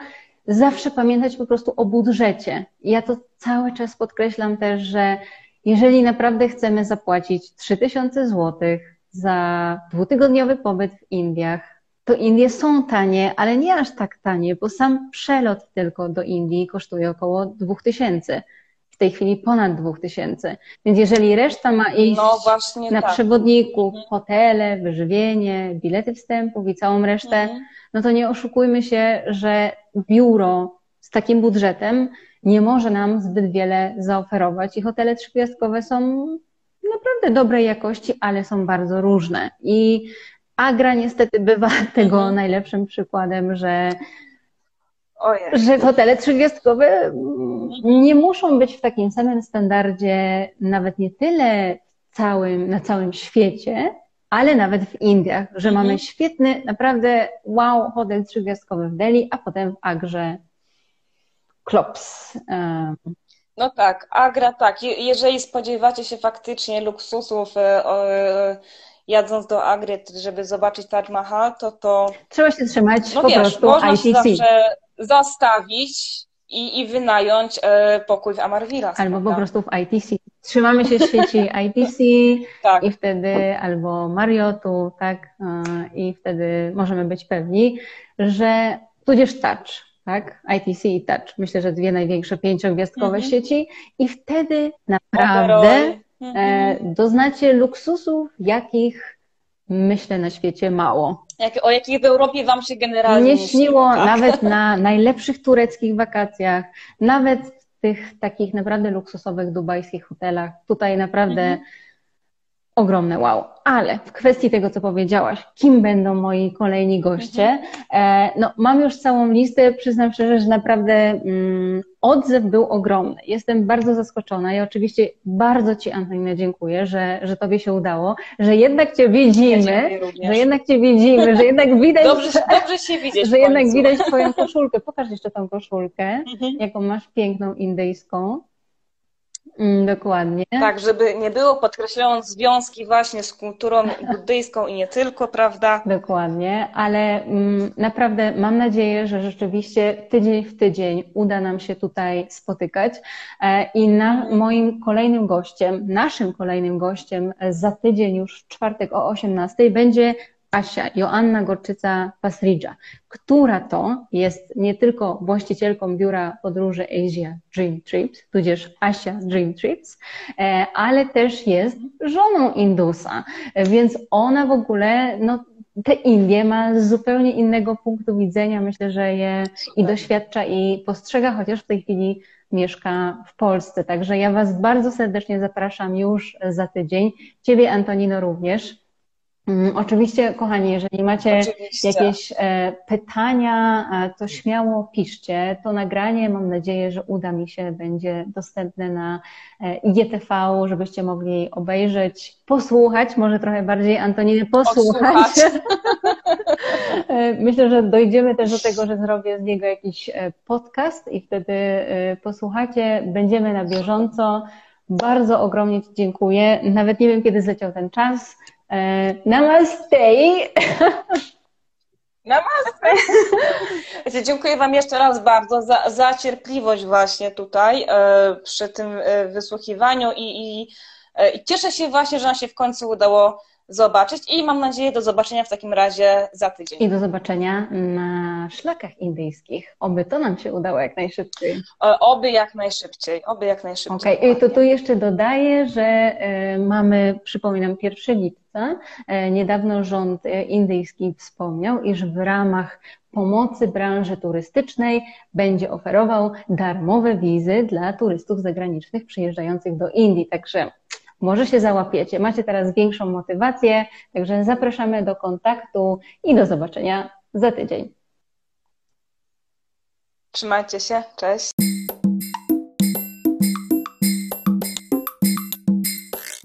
zawsze pamiętać po prostu o budżecie. Ja to cały czas podkreślam też, że jeżeli naprawdę chcemy zapłacić 3000 zł za dwutygodniowy pobyt w Indiach, to Indie są tanie, ale nie aż tak tanie, bo sam przelot tylko do Indii kosztuje około 2000 w tej chwili ponad 2000. Więc jeżeli reszta ma iść no na tak. przewodniku, mhm. hotele, wyżywienie, bilety wstępów i całą resztę, mhm. no to nie oszukujmy się, że biuro z takim budżetem nie może nam zbyt wiele zaoferować i hotele trzygwiazdkowe są naprawdę dobrej jakości, ale są bardzo różne. I Agra niestety bywa tego mhm. najlepszym przykładem, że że hotele trzygwiazdkowe nie muszą być w takim samym standardzie, nawet nie tyle całym, na całym świecie, ale nawet w Indiach, że mhm. mamy świetny, naprawdę wow hotel trzygwiazdkowy w Delhi, a potem w Agrze Klops. No tak, Agra tak. Jeżeli spodziewacie się faktycznie luksusów e, e, jadąc do Agry, żeby zobaczyć Taj Mahal, to to... Trzeba się trzymać no po wiesz, prostu można ITC. się zawsze zastawić i, i wynająć e, pokój w Amarvilas. Albo prawda? po prostu w ITC. trzymamy się sieci ITC Tak. i wtedy albo Marriotu, tak? E, I wtedy możemy być pewni, że tudzież Touch, tak? ITC i Touch. Myślę, że dwie największe pięciogwiazdkowe Mhm. sieci i wtedy naprawdę. E, Mhm. doznacie luksusów, jakich myślę na świecie mało. Jak, o jakich w Europie Wam się generalnie Nie śniło tak? nawet na najlepszych tureckich wakacjach, nawet w tych takich naprawdę luksusowych dubajskich hotelach. Tutaj naprawdę Mhm. Ogromne wow. Ale w kwestii tego, co powiedziałaś, kim będą moi kolejni goście, e, no mam już całą listę, przyznam szczerze, że naprawdę mm, odzew był ogromny. Jestem bardzo zaskoczona i oczywiście bardzo Ci, Antonina, dziękuję, że, że Tobie się udało, że jednak Cię Ja widzimy, również. że jednak Cię widzimy, że jednak widać, Dobrze, dobrze się widzieć że jednak widać Twoją koszulkę. Pokaż jeszcze tą koszulkę, Mhm. jaką masz piękną indyjską. Mm, dokładnie. Tak, żeby nie było, podkreślając związki właśnie z kulturą buddyjską i nie tylko, prawda? Dokładnie, ale mm, naprawdę mam nadzieję, że rzeczywiście tydzień w tydzień uda nam się tutaj spotykać. E, I na moim kolejnym gościem, naszym kolejnym gościem za tydzień już w czwartek o 18 będzie Asia Joanna Gorczyca-Pasridża, która to jest nie tylko właścicielką biura podróży Asia Dream Trips, tudzież Asia Dream Trips, e, ale też jest żoną Indusa, więc ona w ogóle, no, te Indie ma z zupełnie innego punktu widzenia. Myślę, że je i doświadcza i postrzega, chociaż w tej chwili mieszka w Polsce. Także ja Was bardzo serdecznie zapraszam już za tydzień. Ciebie, Antonino, również. Mm, Oczywiście, kochani, jeżeli macie Oczywiście. jakieś e, pytania, e, to śmiało piszcie. To nagranie, mam nadzieję, że uda mi się, będzie dostępne na e, IGTV, żebyście mogli obejrzeć, posłuchać, może trochę bardziej Antoniny posłuchać. Myślę, że dojdziemy też do tego, że zrobię z niego jakiś podcast i wtedy posłuchacie. Będziemy na bieżąco. Bardzo ogromnie Ci dziękuję. Nawet nie wiem, kiedy zleciał ten czas. E, Namaste! Namaste. Dziękuję Wam jeszcze raz bardzo za, za cierpliwość właśnie tutaj e, przy tym e, wysłuchiwaniu i, i, i cieszę się właśnie, że nam się w końcu udało zobaczyć i mam nadzieję do zobaczenia w takim razie za tydzień. I do zobaczenia na szlakach indyjskich. Oby to nam się udało jak najszybciej. E, Oby jak najszybciej, oby jak najszybciej. Okej, i to tu jeszcze dodaję, że e, mamy, przypominam, 1 lipca. E, Niedawno rząd indyjski wspomniał, iż w ramach pomocy branży turystycznej będzie oferował darmowe wizy dla turystów zagranicznych przyjeżdżających do Indii. Także może się załapiecie. Macie teraz większą motywację, także zapraszamy do kontaktu i do zobaczenia za tydzień. Trzymajcie się, cześć.